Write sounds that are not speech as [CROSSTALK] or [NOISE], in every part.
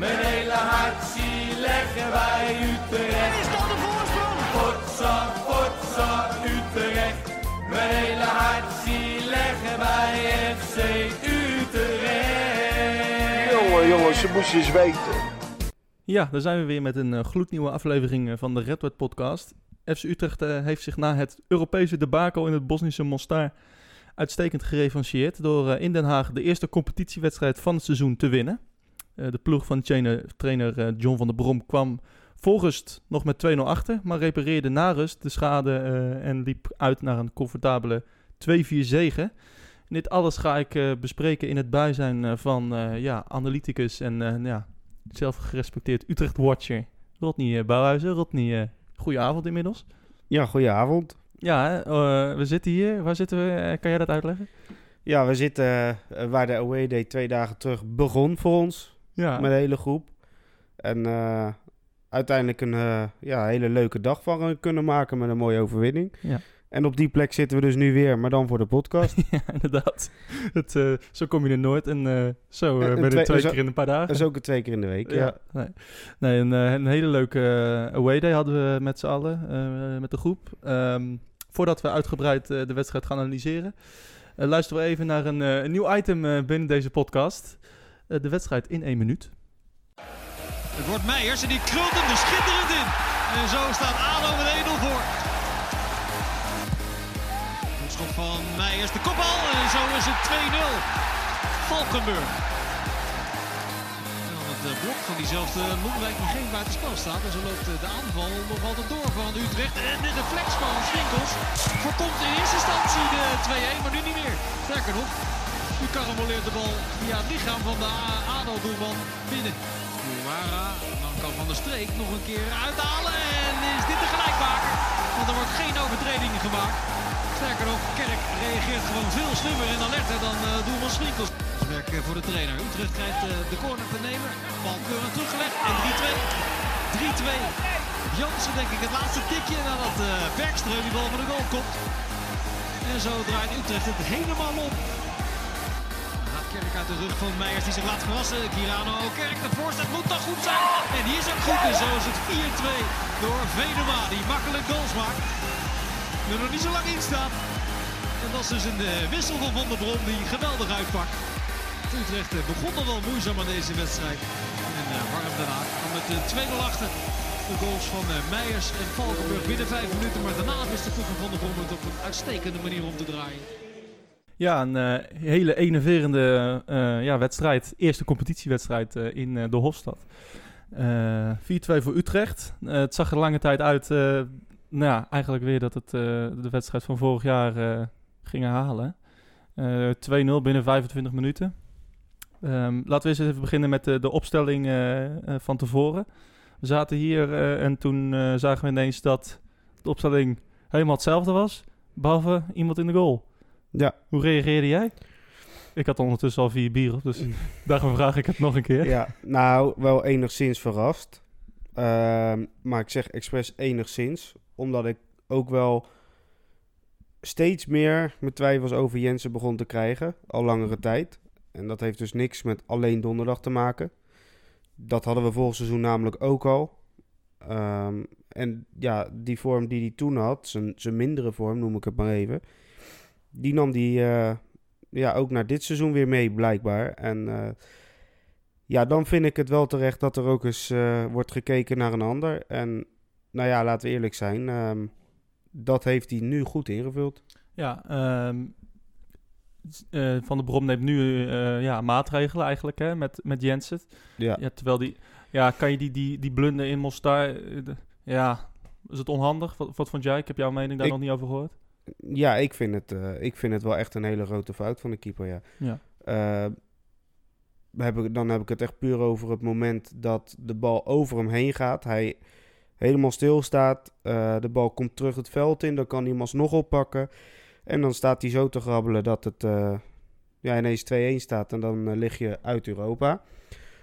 Mijn hele hart zie leggen wij Utrecht. Is dat de voorsprong? Potsa, potsa, Utrecht. Mijn hele hart zie leggen wij FC Utrecht. Jongen, jongens, ze moesten eens weten. Ja, daar zijn we weer met een eh, gloednieuwe aflevering eh, van de Redwood podcast. FC Utrecht eh, heeft zich na het Europese debakel in het Bosnische Mostar uitstekend gerevancheerd door in Den Haag de eerste competitiewedstrijd van het seizoen te winnen. Eh, de ploeg van trainer, trainer eh, John van der Brom kwam voor rust nog met 2-0 achter, maar repareerde na rust de schade eh, en liep uit naar een comfortabele 2-4 zege. Dit alles ga ik bespreken in het bijzijn van ja, analyticus en ja, zelf gerespecteerd Utrecht-watcher Rodney Bouwhuizen. Rodney, goedenavond inmiddels. Ja, goedenavond. Ja, uh, we zitten hier. Waar zitten we? Kan jij dat uitleggen? Ja, we zitten uh, waar de away day twee dagen terug begon voor ons. Ja. Met de hele groep. En uh, uiteindelijk een ja, hele leuke dag van kunnen maken met een mooie overwinning. Ja. En op die plek zitten we dus nu weer, maar dan voor de podcast. [LAUGHS] ja, inderdaad. Het, uh, zo kom je er nooit. En uh, zo uh, ben je twee, twee keer in een paar dagen. Dat is ook een twee keer in de week, ja. ja. Nee, nee een, een, hele leuke away day hadden we met z'n allen, met de groep. Um, voordat we uitgebreid de wedstrijd gaan analyseren, luisteren we even naar een, een nieuw item binnen deze podcast. De wedstrijd in één minuut. Het wordt Meijers en die krult hem er schitterend in. En zo staat ADO met 1-0 voor schot van Meijers, de kopbal en zo is het 2-0. Valkenburg. En dan het blok van diezelfde Moenwijk die geen buitenspel staat. En zo loopt de aanval nog altijd door van Utrecht. En de reflex van Swinkels voorkomt in eerste instantie de 2-1, maar nu niet meer. Sterker nog, nu karamoleert de bal via het lichaam van de ADO-doelman binnen. Mara, dan kan Van der Streek nog een keer uithalen. En is dit de gelijkmaker? Want er wordt geen overtreding gemaakt. Sterker nog, Kerk reageert gewoon veel slimmer en alerter dan uh, doelman Swinkels. Werk uh, voor de trainer. Utrecht krijgt uh, de corner te nemen. Bal keurig teruggelegd en 3-2. 3-2. Jansen denk ik het laatste tikje nadat uh, Bergström die bal van de goal komt. En zo draait Utrecht het helemaal op. De rug van Meijers die zich laat verrassen. Kirano Kerk, de voorzet moet toch goed zijn. En die is ook goed en zo is het 4-2 door Venema die makkelijk goals maakt er nog niet zo lang in staat. En dat is dus een uh, wissel van Van der Brom die geweldig uitpakt. Utrecht uh, begon al wel moeizaam aan deze wedstrijd. En uh, warm daarna kwam met 2-0 achter. De goals van Meijers en Valkenburg binnen vijf minuten. Maar daarna wist de ploeg van der Brom het op een uitstekende manier om te draaien. Ja, een hele enerverende ja, wedstrijd. Eerste competitiewedstrijd in de Hofstad. 4-2 voor Utrecht. het zag er lange tijd uit nou ja, eigenlijk weer dat het de wedstrijd van vorig jaar ging herhalen. Uh, 2-0 binnen 25 minuten. Um, laten we eens even beginnen met de, de opstelling van tevoren. We zaten hier en toen zagen we ineens dat de opstelling helemaal hetzelfde was. Behalve iemand in de goal. Ja. Hoe reageerde jij? Ik had ondertussen al vier bier op, dus [LAUGHS] daarom vraag ik het nog een keer. Ja, nou, wel enigszins verrast. Uh, maar ik zeg expres enigszins, omdat ik ook wel steeds meer mijn twijfels over Jensen begon te krijgen, al langere tijd. En dat heeft dus niks met alleen donderdag te maken. Dat hadden we vorig seizoen namelijk ook al. Um, en ja, die vorm die hij toen had, zijn, zijn mindere vorm noem ik het maar even, die nam die uh, ja, ook naar dit seizoen weer mee, blijkbaar. En uh, ja, dan vind ik het wel terecht dat er ook eens uh, wordt gekeken naar een ander. En nou ja, laten we eerlijk zijn. Um, dat heeft hij nu goed ingevuld. Ja, um, uh, Van der Brom neemt nu uh, ja, maatregelen eigenlijk hè, met, met Jensen. Ja. ja. terwijl die, ja, kan je die, die, die blunder in Mostar, ja, is het onhandig? Wat, wat vond jij? Ik heb jouw mening daar Ik- nog niet over gehoord. Ja, ik vind, het, eh, ik vind het wel echt een hele grote fout van de keeper, ja. Ja. Eh, heb ik, dan heb ik het echt puur over het moment dat de bal over hem heen gaat. Hij helemaal stilstaat. eh de bal komt terug het veld in. Dan kan hij hem alsnog oppakken. En dan staat hij zo te grabbelen dat het ja, ineens 2-1 staat. En dan lig je uit Europa.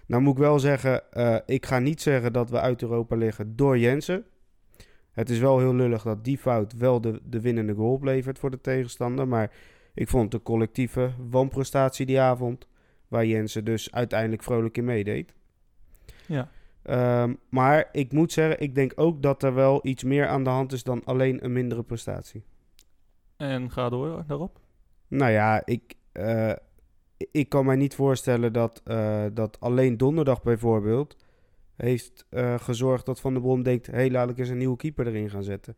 Nou moet ik wel zeggen, ik ga niet zeggen dat we uit Europa liggen door Jensen. Het is wel heel lullig dat die fout wel de, de winnende goal oplevert voor de tegenstander. Maar ik vond een collectieve wanprestatie die avond. Waar Jensen dus uiteindelijk vrolijk in meedeed. Ja. Ehm, maar ik moet zeggen, ik denk ook dat er wel iets meer aan de hand is dan alleen een mindere prestatie. En ga door daarop. Nou ja, ik, eh, ik kan mij niet voorstellen dat, eh, dat alleen donderdag bijvoorbeeld heeft eh, gezorgd dat Van der Brom denkt... hé, hey, laat ik eens een nieuwe keeper erin gaan zetten.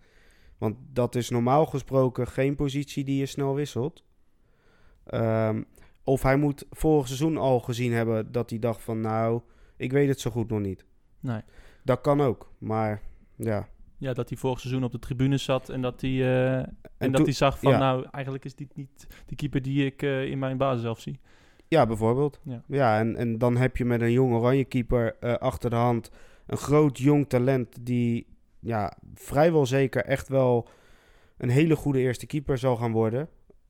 Want dat is normaal gesproken geen positie die je snel wisselt. Ehm, of hij moet vorig seizoen al gezien hebben dat hij dacht van... nou, ik weet het zo goed nog niet. Nee. Dat kan ook, maar ja... Ja, dat hij vorig seizoen op de tribune zat en dat hij, eh, en dat hij zag van, ja. nou, eigenlijk is dit niet de keeper die ik eh, in mijn basis zelf zie. Ja, bijvoorbeeld. Ja. Ja, en, en dan heb je met een jong oranje keeper eh, achter de hand een groot jong talent die ja, vrijwel zeker echt wel een hele goede eerste keeper zal gaan worden.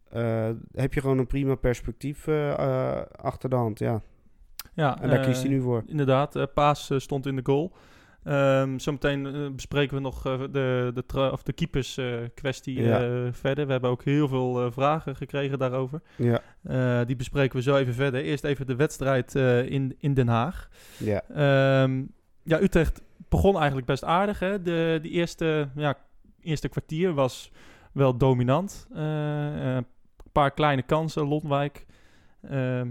Eh, heb je gewoon een prima perspectief eh, achter de hand, ja. Ja, En daar kiest hij nu voor. Inderdaad, Paas stond in de goal. Ehm, zometeen eh, bespreken we nog eh, de, de, of de keepers eh, kwestie Ja. verder. We hebben ook heel veel vragen gekregen daarover. Ja, die bespreken we zo even verder. Eerst even de wedstrijd in, in Den Haag. ja, Ehm, ja, Utrecht begon eigenlijk best aardig. Hè? De, die eerste, ja, eerste kwartier was wel dominant. Een paar kleine kansen, Londwijk. Ehm,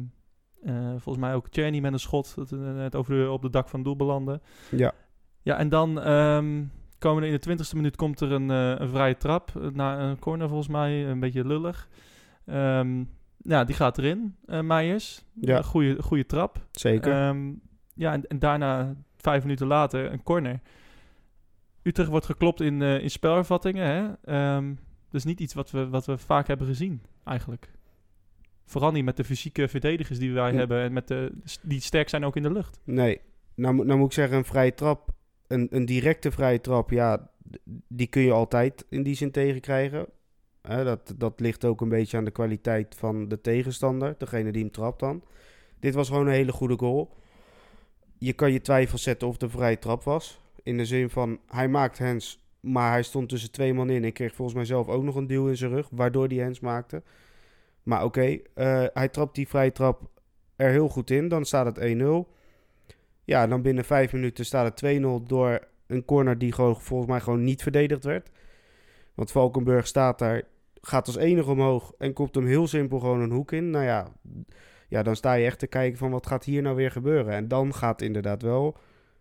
eh, volgens mij ook Czerny met een schot dat net over de, op de dak van doel belandde. ja, Ja, en dan ehm, komen in de twintigste minuut komt er een, eh, een vrije trap eh, naar een corner volgens mij, een beetje lullig. Ehm, ja, die gaat erin, eh Meijers. Ja. Goede, goede trap. zeker. Ehm, ja, en, en daarna, vijf minuten later, een corner. Utrecht wordt geklopt in, in spelervattingen. Hè? Dat is niet iets wat we, wat we vaak hebben gezien, eigenlijk. Vooral niet met de fysieke verdedigers die wij Ja. hebben. En met de, die sterk zijn ook in de lucht. Nee, nou, nou moet ik zeggen, een vrije trap, een, een directe vrije trap, ja, die kun je altijd in die zin tegenkrijgen. Dat, dat ligt ook een beetje aan de kwaliteit van de tegenstander, degene die hem trapt dan. Dit was gewoon een hele goede goal. Je kan je twijfels zetten of een vrije trap was. In de zin van, hij maakt hens, maar hij stond tussen twee man in en kreeg volgens mij zelf ook nog een duw in zijn rug, waardoor hij hens maakte. Maar oké, eh, hij trapt die vrije trap er heel goed in, dan staat het 1-0. Ja, dan binnen vijf minuten staat het 2-0 door een corner die gewoon, volgens mij gewoon niet verdedigd werd. Want Valkenburg staat daar, gaat als enige omhoog en komt hem heel simpel gewoon een hoek in. Nou ja, ja, dan sta je echt te kijken van wat gaat hier nou weer gebeuren. En dan gaat inderdaad wel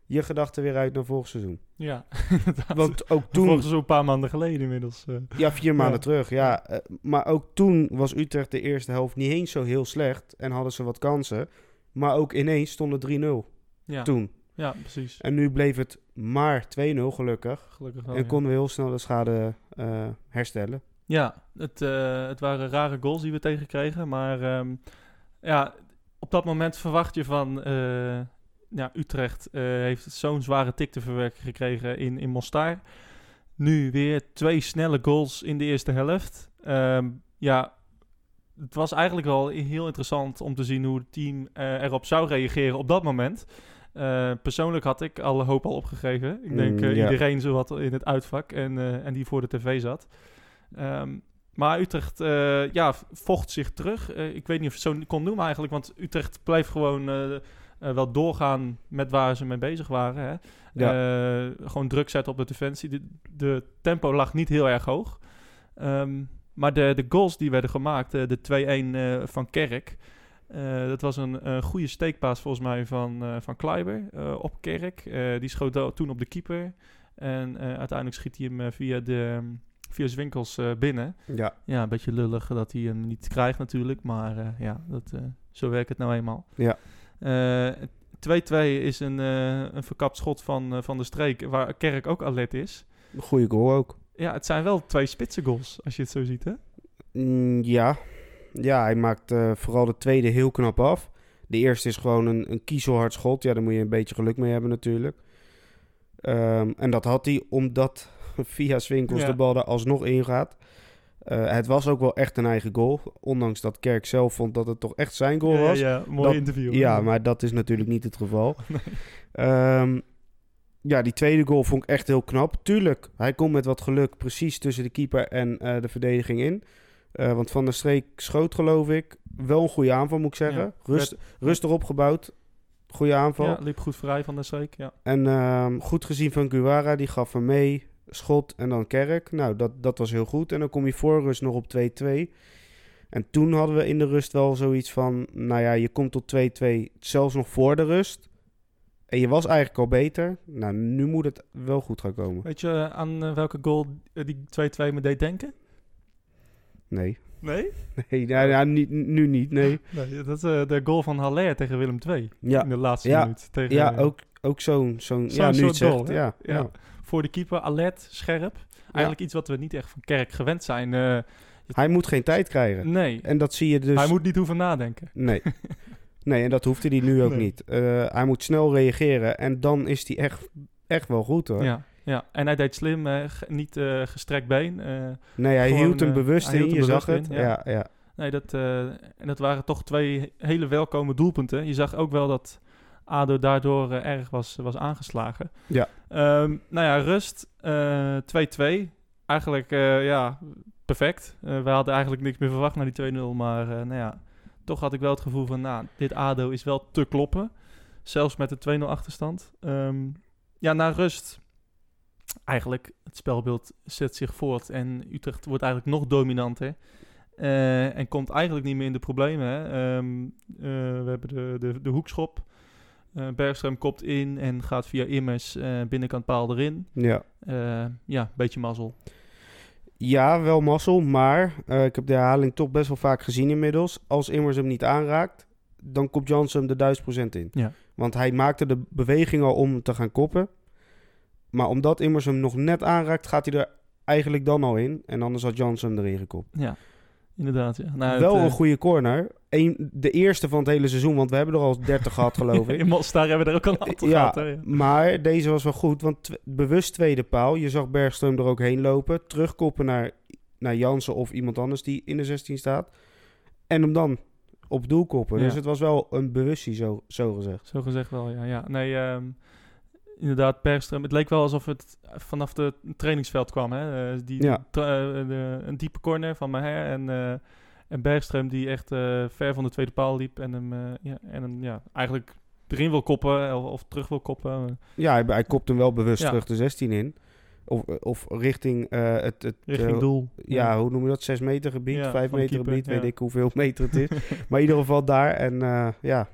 je gedachten weer uit naar volgend seizoen. Ja, inderdaad. [LAUGHS] Want ook Toen... toen, zo'n paar maanden geleden inmiddels. eh. ja, vier maanden Ja. terug, ja. eh, maar ook toen was Utrecht de eerste helft niet eens zo heel slecht en hadden ze wat kansen. Maar ook ineens stonden 3-0 ja. toen. ja, precies. En nu bleef het maar 2-0 gelukkig. Gelukkig wel, en ja. konden we heel snel de schade eh, herstellen. Ja, het, eh, het waren rare goals die we tegenkregen. Maar ehm, ja, op dat moment verwacht je van... eh, ja, Utrecht heeft zo'n zware tik te verwerken gekregen in, in Mostar. Nu weer twee snelle goals in de eerste helft. Ehm, ja, het was eigenlijk wel heel interessant om te zien hoe het team erop zou reageren op dat moment. Eh, persoonlijk had ik alle hoop al opgegeven. Ik denk Mm, eh, iedereen zo wat in het uitvak en, eh, en die voor de tv zat. Ehm, maar Utrecht ja, ja, vocht zich terug. Ik weet niet of je het zo kon noemen eigenlijk, want Utrecht bleef gewoon wel doorgaan met waar ze mee bezig waren. Hè. Gewoon druk zetten op de defensie. De, de tempo lag niet heel erg hoog. Ehm, maar de, de goals die werden gemaakt, de 2-1 eh, van Kerk... eh, dat was een, een goede steekpaas volgens mij van, eh van Kleiber eh, op Kerk. Die schoot toen op de keeper. En uiteindelijk schiet hij hem via, de, via Zwinkels binnen. Ja, Ja, een beetje lullig dat hij hem niet krijgt natuurlijk. Maar ja, dat, zo werkt het nou eenmaal. Ja. Eh, 2-2 is een, een verkapt schot van, van de streek, waar Kerk ook alert is. een goede goal ook. Ja, het zijn wel twee spitse goals, als je het zo ziet, hè? Mm, ja. Ja, hij maakt eh, vooral de tweede heel knap af. De eerste is gewoon een, een kiezelhard schot. Ja, daar moet je een beetje geluk mee hebben natuurlijk. Ehm, en dat had hij omdat [LAUGHS] via Swinkels Ja. de bal er alsnog ingaat. Eh, het was ook wel echt een eigen goal. Ondanks dat Kerk zelf vond dat het toch echt zijn goal was. Ja, mooi Dat- interview. Ja, maar dat is natuurlijk niet het geval. [LAUGHS] Ehm, ja, die tweede goal vond ik echt heel knap. Tuurlijk, hij komt met wat geluk precies tussen de keeper en eh, de verdediging in. Eh, want Van der Streek schoot, geloof ik. Wel een goede aanval, moet ik zeggen. Ja, Rust, rustig opgebouwd. Goede aanval. Ja, liep goed vrij van de streek. Ja. En ehm, goed gezien van Guara, die gaf hem mee. Schot en dan Kerk. Nou, dat, dat was heel goed. En dan kom je voor rust nog op 2-2. En toen hadden we in de rust wel zoiets van... Nou ja, je komt tot 2-2, zelfs nog voor de rust. En je was eigenlijk al beter. Nou, nu moet het wel goed gaan komen. Weet je eh, aan eh, welke goal die 2-2 me deed denken? Nee. Nee? Nee, nou, ja, niet, nu niet, nee. [LAUGHS] nee dat is eh, de goal van Haller tegen Willem II. Ja, In de laatste Ja. minuut. Tegen, ja ook, ook zo'n... zo'n ja, nu soort goal? Ja, Ja. Voor de keeper, alert, scherp. Eigenlijk iets wat we niet echt van Kerk gewend zijn. eh, Hij moet geen tijd krijgen. nee, En dat zie je dus... hij moet niet hoeven nadenken. Nee. [LAUGHS] Nee, en dat hoefde hij nu ook Nee. niet. Eh, hij moet snel reageren en dan is hij echt, echt wel goed hoor. Ja, ja, en hij deed slim, niet eh, gestrekt been. eh, Nee, hij Gewoon, hield hem eh, bewust hij in, hield je zag bewust het. ja. ja. Ja, nee, dat, en dat waren toch twee hele welkome doelpunten. Je zag ook wel dat ADO daardoor erg was, was aangeslagen. Ja. Ehm, nou ja, rust eh, 2-2. Eigenlijk, ja, perfect. We hadden eigenlijk niks meer verwacht naar die 2-0. Maar nou ja, toch had ik wel het gevoel van, nou, dit ADO is wel te kloppen. Zelfs met de 2-0 achterstand. Ehm, ja, na rust, eigenlijk, het spelbeeld zet zich voort. En Utrecht wordt eigenlijk nog dominanter. Eh, en komt eigenlijk niet meer in de problemen. Hè. Ehm, eh, we hebben de, de, de hoekschop. Eh Bergström kopt in en gaat via Immers binnenkant paal erin. ja. Ja, beetje mazzel. Ja, wel mazzel, maar ik heb de herhaling toch best wel vaak gezien inmiddels. Als Immers hem niet aanraakt, dan komt Jansen hem de 1000% in. Ja. Want hij maakte de beweging al om te gaan koppen. Maar omdat Immers hem nog net aanraakt, gaat hij er eigenlijk dan al in. En anders had Jansen hem erin gekopt. Ja, inderdaad. Ja. Nou, wel het, een eh, goede corner. Eén, de eerste van het hele seizoen, want we hebben er al 30 gehad, [LAUGHS] geloof ik. In Mostar hebben we er ook al een aantal Ja, gehad. Hè? Ja. maar deze was wel goed, want tw- bewust tweede paal. Je zag Bergström er ook heen lopen. Terugkoppen naar, naar Jansen of iemand anders die in de 16 staat. En hem dan op doel koppen. Ja. Dus het was wel een bewustie, zo, zo gezegd. Zo gezegd wel, ja. ja. Nee, ehm, inderdaad, Bergström. Het leek wel alsof het vanaf het trainingsveld kwam. Hè? Eh, die, Ja. tra- eh, de, een diepe corner van Maher en, eh en Bergström die echt eh, ver van de tweede paal liep. En hem, eh, ja, en hem ja, eigenlijk erin wil koppen of, of terug wil koppen. Ja, hij, hij kopt hem wel bewust Ja. terug de 16 in. Of, of richting eh, het... het richting eh, doel. Ja, hoe noem je dat? 6 meter gebied, Ja, 5 van de meter keeper, gebied, weet ik hoeveel meter het is. [LAUGHS] maar in ieder geval daar. En eh, ja,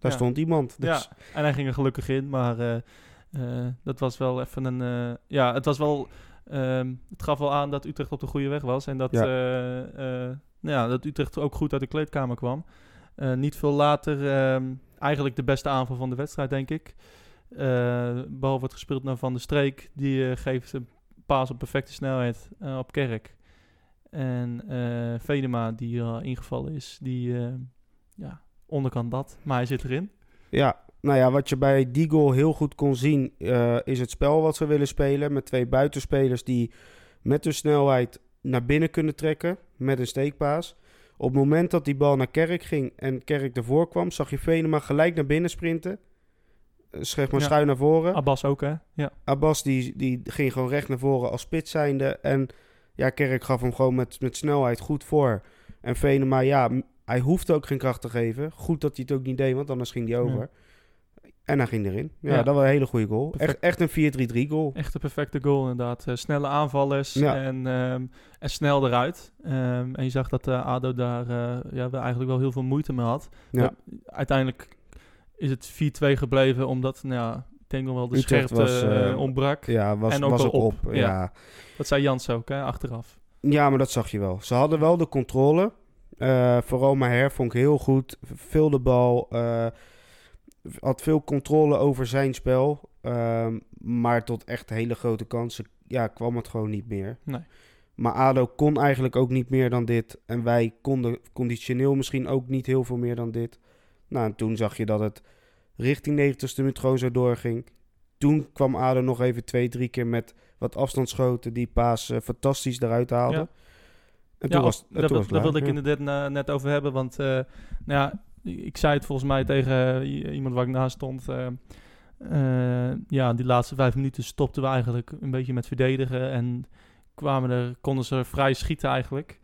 daar Ja. stond iemand. Dus, Ja, en hij ging er gelukkig in, maar eh, eh, dat was wel even een... eh, ja, het was wel... ehm, het gaf wel aan dat Utrecht op de goede weg was. En dat, Ja. nou ja, dat Utrecht ook goed uit de kleedkamer kwam. Niet veel later ehm, eigenlijk de beste aanval van de wedstrijd, denk ik. Eh behalve het gespeeld naar Van de Streek. Die geeft een paas op perfecte snelheid op Kerk. En Venema, die ingevallen is, die... ja, onderkant dat, maar hij zit erin. Ja, nou ja, wat je bij die goal heel goed kon zien, eh, is het spel wat ze willen spelen. Met twee buitenspelers die met hun snelheid naar binnen kunnen trekken met een steekpaas. Op het moment dat die bal naar Kerk ging en Kerk ervoor kwam, zag je Venema gelijk naar binnen sprinten. Eh, Zeg maar Ja. schuin naar voren. Abbas ook, hè? Ja. Abbas die, die ging gewoon recht naar voren als spits zijnde. En ja, Kerk gaf hem gewoon met, met snelheid goed voor. En Venema, ja, hij hoefde ook geen kracht te geven. Goed dat hij het ook niet deed, want anders ging hij over. En hij ging erin. Ja, Ja. dat was een hele goede goal. Echt, Perfect. echt een 4-3-3 goal. Echt een perfecte goal inderdaad. Eh, snelle aanvallers Ja. en, ehm, en snel eruit. Ehm, en je zag dat eh, ADO daar eh, ja, eigenlijk wel heel veel moeite mee had. Ja. Uiteindelijk is het 4-2 gebleven omdat, nou ja, ik denk nog wel de Utrecht scherpte was, ontbrak. Ja, was, En ook was ook op, op. Ja. Dat zei Jans ook, hè, achteraf. Ja, maar dat zag je wel. Ze hadden wel de controle. Eh, vooral Maher vond ik heel goed. Veel de bal. eh, had veel controle over zijn spel. Ehm, maar tot echt hele grote kansen ja, kwam het gewoon niet meer. Nee. Maar ADO kon eigenlijk ook niet meer dan dit. En wij konden conditioneel misschien ook niet heel veel meer dan dit. Nou, en toen zag je dat het richting 90ste minuut gewoon zo doorging. Toen kwam ADO nog even twee, drie keer met wat afstandsschoten. Die Paas eh, fantastisch eruit haalde. Ja. Ja, was, was daar het wilde ik inderdaad na- net over hebben. Want eh, nou ja, ik zei het volgens mij tegen i- iemand waar ik naast stond. eh, eh, ja, die laatste vijf minuten stopten we eigenlijk een beetje met verdedigen. En kwamen er, konden ze vrij schieten eigenlijk.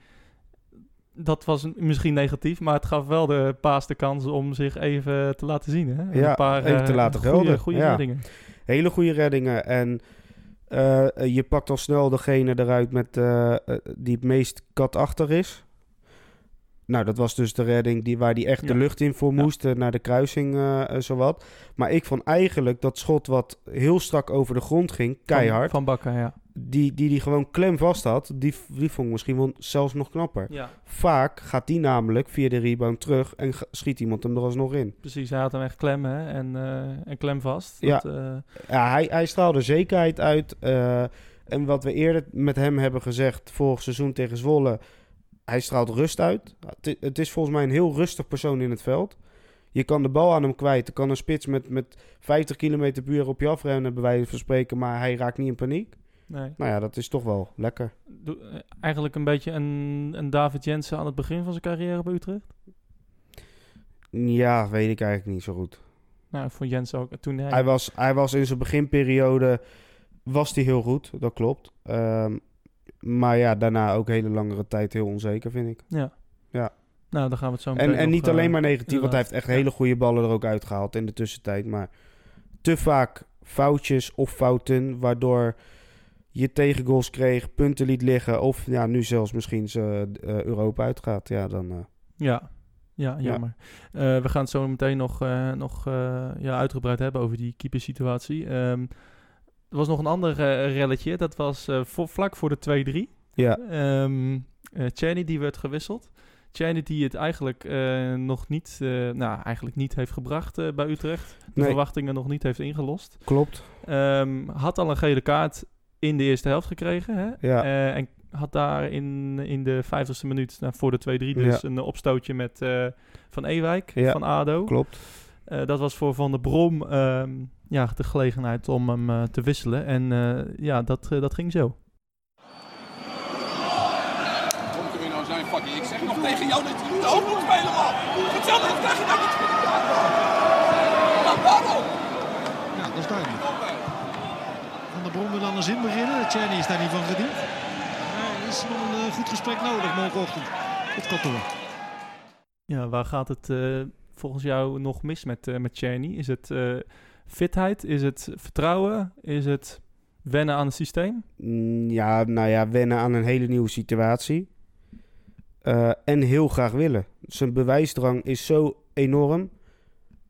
dat was een- misschien negatief, maar het gaf wel de paas de kans om zich even te laten zien. Hè? Ja, een paar even te eh, laten goede- gelden. Goede Ja. reddingen. Hele goede reddingen. En eh, je pakt al snel degene eruit met, eh, eh, die het meest katachtig is. Nou, dat was dus de redding die, waar die echt de lucht in voor moest, eh, naar de kruising eh, eh, zowat. Maar ik vond eigenlijk dat schot wat heel strak over de grond ging, keihard, Van, van Bakker, ja. Die, die die gewoon klem vast had, die, die vond ik misschien wel zelfs nog knapper. Ja, Vaak gaat die namelijk via de rebound terug en schiet iemand hem er alsnog in. precies. Hij had hem echt klem hè? En, eh, en klem vast. Ja. Dat, eh, Ja, hij, hij straalde zekerheid uit. eh, en wat we eerder met hem hebben gezegd vorig seizoen tegen Zwolle, hij straalt rust uit. Het, het is volgens mij een heel rustig persoon in het veld. Je kan de bal aan hem kwijt. Er kan een spits met, met 50 km per uur op je afrennen, bij wijze van spreken, maar hij raakt niet in paniek. Nee. Nou ja, dat is toch wel lekker. Doe- eh, eigenlijk een beetje een, een David Jensen aan het begin van zijn carrière bij Utrecht. Ja, weet ik eigenlijk niet zo goed. Nou, voor Jensen ook. Toen hij, Hij was, hij was in zijn beginperiode was hij heel goed, dat klopt. Ehm, maar ja, daarna ook hele langere tijd heel onzeker, vind ik. Ja. Ja. Nou, dan gaan we het zo En, meteen en nog, niet eh, alleen maar negatief, want hij heeft echt hele goede ballen er ook uitgehaald in de tussentijd. Maar te vaak foutjes of fouten, waardoor je tegengoals kreeg, punten liet liggen. Of ja, nu zelfs misschien ze eh, Europa uitgaat. Ja, dan... eh, Ja, ja jammer. Eh, we gaan het zo meteen nog, nog ja, uitgebreid hebben over die keepersituatie. Ehm er was nog een ander relletje. Dat was voor, vlak voor de 2-3. ja, Ehm eh, Chaney die werd gewisseld. Chaney die het eigenlijk nog niet, nou eigenlijk niet heeft gebracht bij Utrecht. De Nee. verwachtingen nog niet heeft ingelost. klopt. Ehm, had al een gele kaart in de eerste helft gekregen. Hè? Ja. Eh, en had daar in, in de 50ste minuut, nou, voor de 2-3, dus een opstootje met eh, Van Ewijk Ja, van ADO. Klopt. Eh, dat was voor Van der Brom ehm, ja, de gelegenheid om hem eh, te wisselen. En eh, ja, dat, dat ging zo. Kom er nou zijn fucking. Ik zeg nog tegen jou dat je niet ook moet spelen, man. Vertel dat krijg je nou niet gedaan. Ja, waarom? Ja, dat is duidelijk. Brom wil dan een zin beginnen. Tjerni is daar niet van gediend. Maar er is nog een eh, goed gesprek nodig morgenochtend op kantoor. Ja, waar gaat het eh, volgens jou nog mis met, eh met? Is het eh, fitheid? Is het vertrouwen? Is het wennen aan het systeem? Mm, Ja, nou ja, wennen aan een hele nieuwe situatie. Eh, en heel graag willen. Zijn bewijsdrang is zo enorm.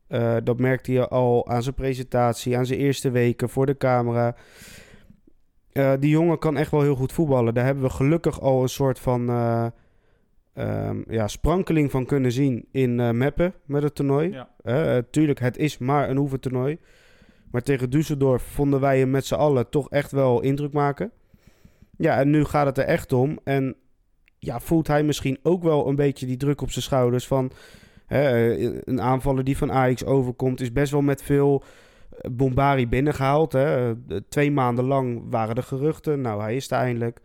Eh, dat merkte je al aan zijn presentatie, aan zijn eerste weken voor de camera. Eh, die jongen kan echt wel heel goed voetballen. Daar hebben we gelukkig al een soort van eh, ehm, ja, sprankeling van kunnen zien in eh Meppen met het toernooi. Ja. Tuurlijk, het is maar een oefentoernooi. Maar tegen Düsseldorf vonden wij hem met z'n allen toch echt wel indruk maken. Ja, en nu gaat het er echt om. En ja, voelt hij misschien ook wel een beetje die druk op zijn schouders van... Hè, een aanvaller die van Ajax overkomt is best wel met veel bombari binnengehaald. Hè. Eh, Twee maanden lang waren er geruchten. Nou, hij is er eindelijk.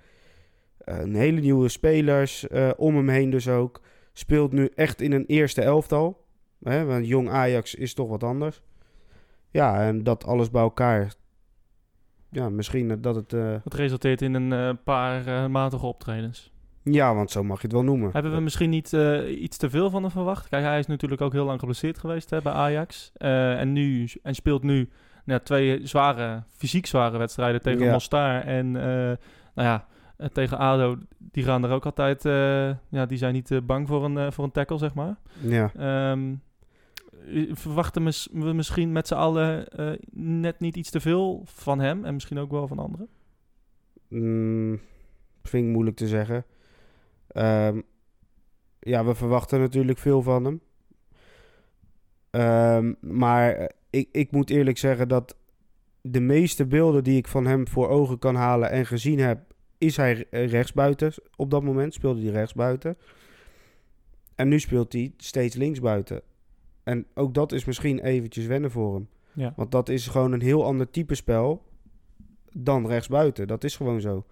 Eh, een hele nieuwe spelers eh, om hem heen dus ook. Speelt nu echt in een eerste elftal. Hè, want jong Ajax is toch wat anders. Ja, en dat alles bij elkaar. Ja, misschien dat het. Het resulteert in een paar matige optredens. Ja, want zo mag je het wel noemen. Hebben we misschien niet eh, iets te veel van hem verwacht? Kijk, hij is natuurlijk ook heel lang geblesseerd geweest hè, bij Ajax. Eh, en, nu, en speelt nu nou, twee zware, fysiek zware wedstrijden tegen Ja. Mostar. En eh, nou ja, tegen ADO, die gaan er ook altijd... ja, die zijn niet bang voor een, voor een tackle, zeg maar. Ja. Ehm, eh, verwachten we misschien met z'n allen net niet iets te veel van hem en misschien ook wel van anderen? Mm, vind ik moeilijk te zeggen. Ehm, ja, we verwachten natuurlijk veel van hem. Ehm, maar eh, ik, ik moet eerlijk zeggen dat de meeste beelden die ik van hem voor ogen kan halen en gezien heb, is hij eh, rechtsbuiten. Op dat moment speelde hij rechtsbuiten. En nu speelt hij steeds linksbuiten. En ook dat is misschien eventjes wennen voor hem. Ja. Want dat is gewoon een heel ander type spel dan rechtsbuiten. Dat is gewoon zo.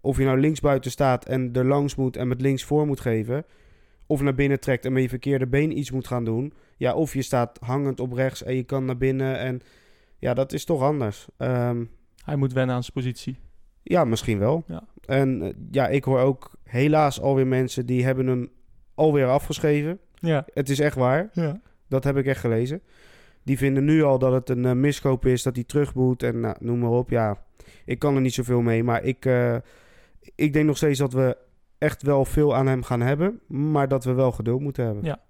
Of je nou linksbuiten staat en er langs moet en met links voor moet geven. Of naar binnen trekt en met je verkeerde been iets moet gaan doen. Ja, of je staat hangend op rechts en je kan naar binnen. En ja, dat is toch anders. Ehm, Hij moet wennen aan zijn positie. ja, misschien wel. Ja. En eh, ja, ik hoor ook helaas alweer mensen die hebben hem alweer afgeschreven. Ja. Het is echt waar. ja. Dat heb ik echt gelezen. Die vinden nu al dat het een eh, miskoop is, dat hij terug moet en nou, noem maar op. Ja, ik kan er niet zoveel mee, maar ik, eh, ik denk nog steeds dat we echt wel veel aan hem gaan hebben, maar dat we wel geduld moeten hebben. Ja.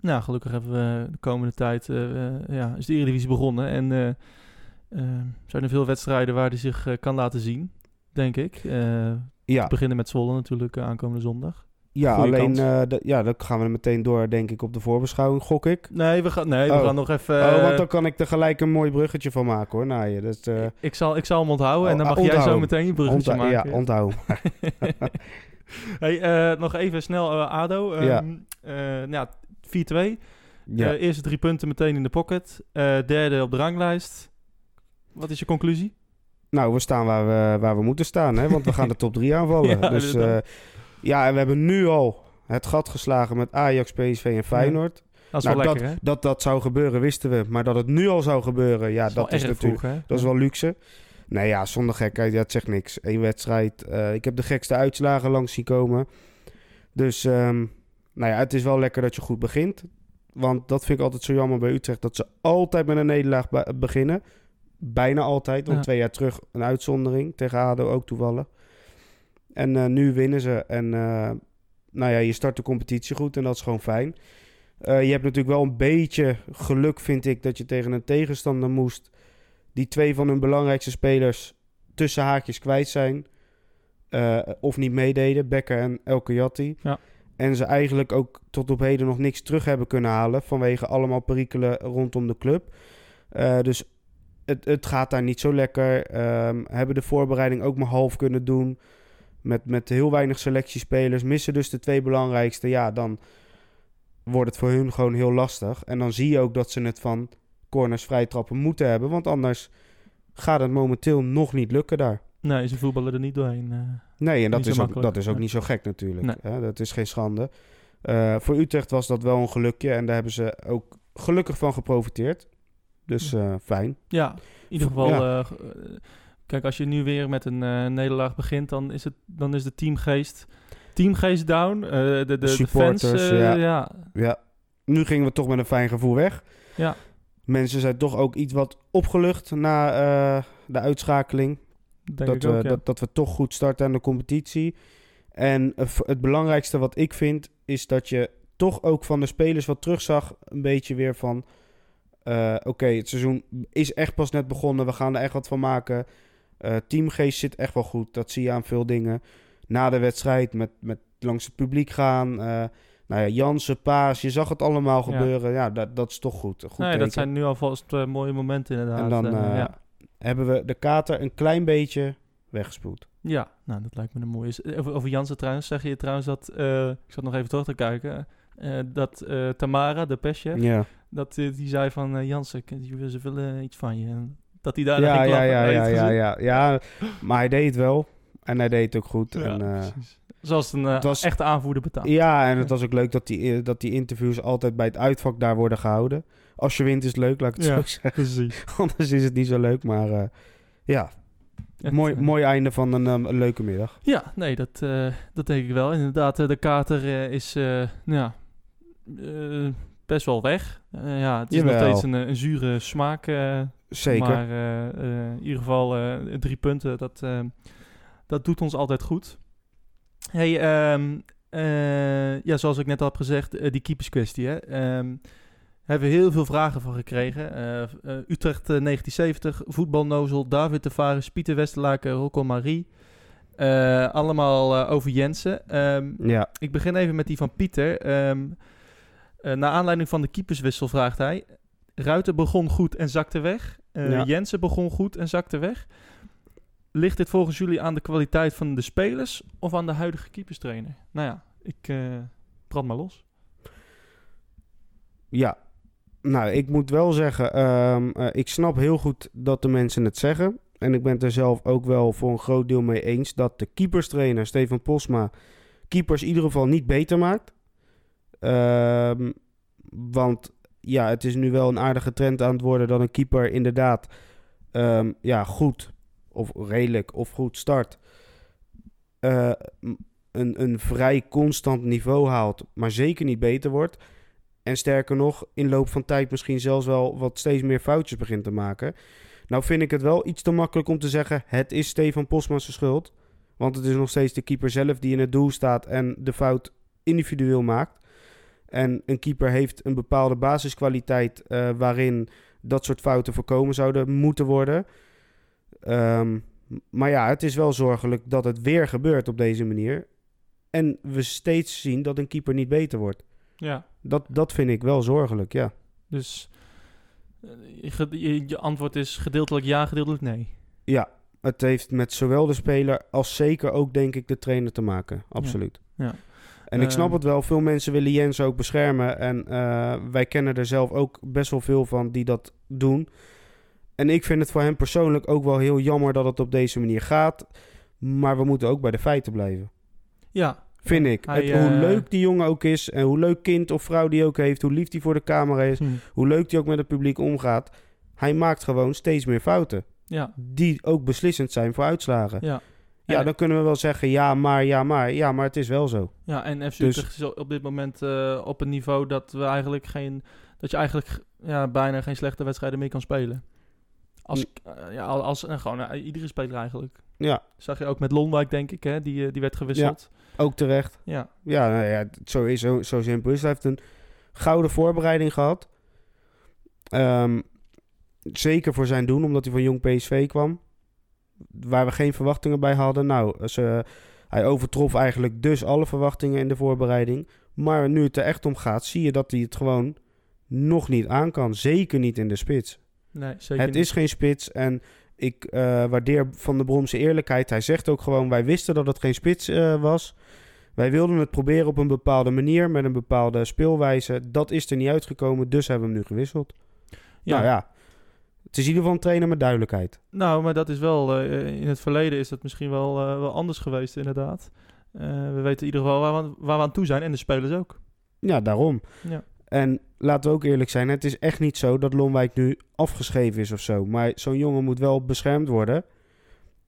Nou, gelukkig hebben we de komende tijd, eh, ja, is de Eredivisie begonnen. En eh, zijn er veel wedstrijden waar hij zich kan laten zien, denk ik. Ja, Te beginnen met Zwolle natuurlijk aankomende zondag. Ja alleen d- ja, dan gaan we meteen door, denk ik, op de voorbeschouwing, gok ik. Nee, we gaan, nee, we Oh. gaan nog even... oh, want eh, dan kan ik er gelijk een mooi bruggetje van maken, hoor. Nou, dat is, eh, ik, zal, ik zal hem onthouden en dan Oh, mag jij zo onthouden. meteen je bruggetje maken. ja, onthoud. [LAUGHS] [LAUGHS] hey, nog even snel ADO. Ehm, Ja. eh, ja, 4-2. ja. Eerste drie punten meteen in de pocket. Derde op de ranglijst. Wat is je conclusie? Nou, we staan waar we, waar we moeten staan, hè? want we gaan de top 3 aanvallen. [LAUGHS] Ja, dus inderdaad. Ja, en we hebben nu al het gat geslagen met Ajax, PSV en Feyenoord. Dat is Nou, wel lekker, hè? Dat dat zou gebeuren, wisten we. Maar dat het nu al zou gebeuren, ja, Dat is wel dat natuurlijk vroeg, dat is wel luxe. Nee, ja, zonder gekheid, het zegt niks. Eén wedstrijd. eh, ik heb de gekste uitslagen langs zien komen. Dus, ehm, nou ja, het is wel lekker dat je goed begint. Want dat vind ik altijd zo jammer bij Utrecht. Dat ze altijd met een nederlaag be- beginnen. Bijna altijd. Want Ja. twee jaar terug een uitzondering. Tegen ADO ook toevallig. En eh, nu winnen ze. En eh, nou ja, je start de competitie goed. En dat is gewoon fijn. Eh, je hebt natuurlijk wel een beetje geluk, vind ik, dat je tegen een tegenstander moest. Die twee van hun belangrijkste spelers tussen haakjes kwijt zijn. of niet meededen. Becker en Elke Jatti. Ja. En ze eigenlijk ook tot op heden nog niks terug hebben kunnen halen. Vanwege allemaal perikelen rondom de club. Dus het, het gaat daar niet zo lekker. Ehm, hebben de voorbereiding ook maar half kunnen doen. Met, met heel weinig selectiespelers. Missen dus de twee belangrijkste. Ja, dan wordt het voor hun gewoon heel lastig. En dan zie je ook dat ze het van corners vrijtrappen moeten hebben. Want anders gaat het momenteel nog niet lukken daar. Nee, ze voetballen er niet doorheen. eh. Nee, en dat is, ook, dat is ook niet zo gek natuurlijk. Nee. Dat is geen schande. Eh, voor Utrecht was dat wel een gelukje. En daar hebben ze ook gelukkig van geprofiteerd. Dus eh, fijn. Ja, in ieder geval. Ja. Kijk, als je nu weer met een eh, nederlaag begint, dan is, het, dan is de teamgeest. Teamgeest down. eh, de, de, de, supporters, fans. eh, ja. ja. Ja, nu gingen we toch met een fijn gevoel weg. Ja. Mensen zijn toch ook iets wat opgelucht na de uitschakeling. denk dat, ik we, ook, ja. dat, dat we toch goed starten aan de competitie. En het belangrijkste wat ik vind, is dat je toch ook van de spelers wat terugzag. Een beetje weer van, oké, het seizoen is echt pas net begonnen. We gaan er echt wat van maken. Eh, teamgeest zit echt wel goed. Dat zie je aan veel dingen. Na de wedstrijd met, met langs het publiek gaan. eh nou ja, Jansen, Paas, je zag het allemaal gebeuren. Ja, dat, dat is toch goed. Goed nee, teken. dat zijn nu alvast eh, mooie momenten inderdaad. En dan ja. hebben we de kater een klein beetje weggespoeld. Ja, nou, dat lijkt me een mooie. Over, over Jansen trouwens, zeg je trouwens dat... ik zat nog even terug te kijken. dat Tamara, de pestje, Ja. dat, die zei van... Jansen, ze willen iets van je. Dat hij daar Ja, ja, klappen. ja, ja, ja, gezien? ja, ja. Maar hij deed het wel. En hij deed het ook goed. Ja, en, eh. Zoals een eh, was- echte aanvoerder betaalt. ja, en het was ook leuk dat die, dat die interviews altijd bij het uitvak daar worden gehouden. Als je wint is het leuk, laat ik het Ja. zo zeggen. precies. [LAUGHS] Anders is het niet zo leuk. Maar eh, ja, mooi, eh, mooi einde van een, een leuke middag. Ja, nee, dat, eh, dat denk ik wel. Inderdaad, eh, de kater eh, is eh, ja, eh, best wel weg. Eh, ja, het is nog steeds een, eh, een zure smaak. Zeker. Maar eh, eh, in ieder geval eh, drie punten, dat, dat doet ons altijd goed. Hey, ehm, eh, ja, zoals ik net al heb gezegd, die keeperskwestie. Hè? Ehm, hebben we heel veel vragen van gekregen. Utrecht eh, 1970, voetbalnozel, David de Vares, Pieter Westerlaken, Rocco Marie. Allemaal over Jensen. Ehm, Ja, ik begin even met die van Pieter. Eh, naar aanleiding van de keeperswissel vraagt hij... Ruiter begon goed en zakte weg. Ja. Jensen begon goed en zakte weg. Ligt dit volgens jullie aan de kwaliteit van de spelers... of aan de huidige keeperstrainer? Nou ja, ik eh brand maar los. ja. Nou, ik moet wel zeggen, ehm, eh, ik snap heel goed dat de mensen het zeggen. En ik ben het er zelf ook wel voor een groot deel mee eens dat de keeperstrainer Stefan Posma keepers in ieder geval niet beter maakt. Ehm, want ja, het is nu wel een aardige trend aan het worden dat een keeper inderdaad ehm, ja, goed of redelijk of goed start. Eh, een, een vrij constant niveau haalt, maar zeker niet beter wordt. En sterker nog, in loop van tijd misschien zelfs wel wat steeds meer foutjes begint te maken. Nou vind ik het wel iets te makkelijk om te zeggen, het is Stefan Postmans schuld. Want het is nog steeds de keeper zelf die in het doel staat en de fout individueel maakt. En een keeper heeft een bepaalde basiskwaliteit eh, waarin dat soort fouten voorkomen zouden moeten worden. Ehm, maar ja, het is wel zorgelijk dat het weer gebeurt op deze manier. En we steeds zien dat een keeper niet beter wordt. Ja, Dat, dat vind ik wel zorgelijk, ja. dus eh, je, je antwoord is gedeeltelijk ja, gedeeltelijk nee. Ja, het heeft met zowel de speler als zeker ook, denk ik, de trainer te maken. Absoluut. Ja. En ik snap Ehm. het wel, veel mensen willen Jens ook beschermen. En eh, wij kennen er zelf ook best wel veel van die dat doen. En ik vind het voor hem persoonlijk ook wel heel jammer dat het op deze manier gaat. Maar we moeten ook bij de feiten blijven. Ja, Vind ik. Hij, Het- hoe eh, leuk die jongen ook is. En hoe leuk kind of vrouw die ook heeft. Hoe lief die voor de camera is. hm, Hoe leuk die ook met het publiek omgaat. Hij maakt gewoon steeds meer fouten. ja, Die ook beslissend zijn voor uitslagen. ja. Ja, En- dan kunnen we wel zeggen ja, maar, ja, maar. Ja, maar het is wel zo. Ja, en FC Dus- Utrecht is op dit moment eh, op een niveau dat we eigenlijk geen, dat je eigenlijk ja, bijna geen slechte wedstrijden meer kan spelen. Als, eh, ja, als en gewoon eh, iedere speler eigenlijk. Ja, Zag je ook met Lonwijk, denk ik, hè? Die, die werd gewisseld. ook terecht. Ja, Ja, nou ja, zo, is, zo, zo simpel is. Hij heeft een gouden voorbereiding gehad. Ehm, zeker voor zijn doen, omdat hij van jong PSV kwam. Waar we geen verwachtingen bij hadden. Nou, ze, hij overtrof eigenlijk dus alle verwachtingen in de voorbereiding. Maar nu het er echt om gaat, zie je dat hij het gewoon nog niet aan kan. Zeker niet in de spits. nee, zeker Het niet. is geen spits en ik eh, waardeer Van de Brom zijn eerlijkheid. Hij zegt ook gewoon, wij wisten dat het geen spits eh, was. Wij wilden het proberen op een bepaalde manier, met een bepaalde speelwijze. Dat is er niet uitgekomen, dus hebben we hem nu gewisseld. Ja. Nou ja, het is in ieder geval een trainer met duidelijkheid. Nou, maar dat is wel, eh, in het verleden is dat misschien wel, eh, wel anders geweest, inderdaad. Eh, we weten in ieder geval waar we, waar we aan toe zijn en de spelers ook. Ja, daarom. Ja. En laten we ook eerlijk zijn, het is echt niet zo dat Lonwijk nu afgeschreven is of zo. Maar zo'n jongen moet wel beschermd worden.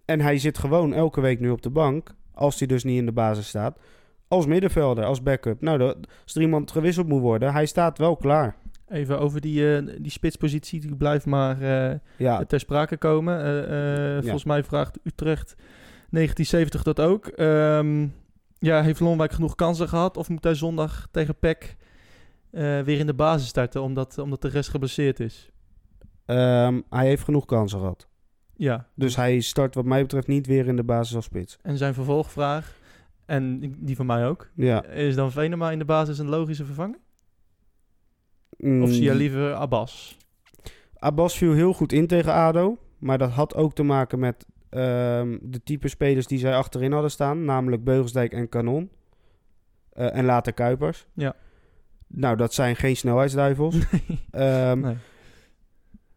En hij zit gewoon elke week nu op de bank, als hij dus niet in de basis staat, als middenvelder, als backup. Nou, als er iemand gewisseld moet worden, hij staat wel klaar. Even over die, eh, die spitspositie, die blijft maar eh, Ja, ter sprake komen. Eh, Volgens mij vraagt Utrecht 1970 dat ook. Ehm, ja, heeft Lonwijk genoeg kansen gehad? Of moet hij zondag tegen PEC weer in de basis starten, omdat, omdat de rest geblesseerd is? ehm, hij heeft genoeg kansen gehad. Ja, Dus hij start wat mij betreft niet weer in de basis als spits. en zijn vervolgvraag, en die van mij ook, Ja. is dan Venema in de basis een logische vervanger? Mm, Of zie je liever Abbas? Abbas viel heel goed in tegen ADO. Maar dat had ook te maken met ehm, de type spelers die zij achterin hadden staan. Namelijk Beugelsdijk en Kanon. Eh, en later Kuipers. Ja. Nou, dat zijn geen snelheidsduivels. [LAUGHS] Ehm, nee.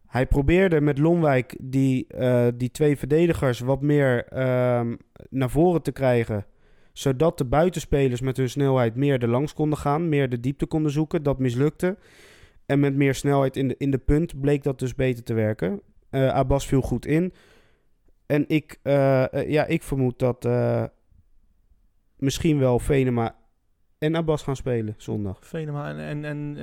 Hij probeerde met Lonwijk die, eh, die twee verdedigers wat meer ehm, naar voren te krijgen. Zodat de buitenspelers met hun snelheid meer er langs konden gaan. Meer de diepte konden zoeken. Dat mislukte. En met meer snelheid in de, in de punt bleek dat dus beter te werken. Eh Abbas viel goed in. En ik, eh, eh, ja, ik vermoed dat misschien wel Venema en Abbas gaan spelen zondag. Venema en, en, en,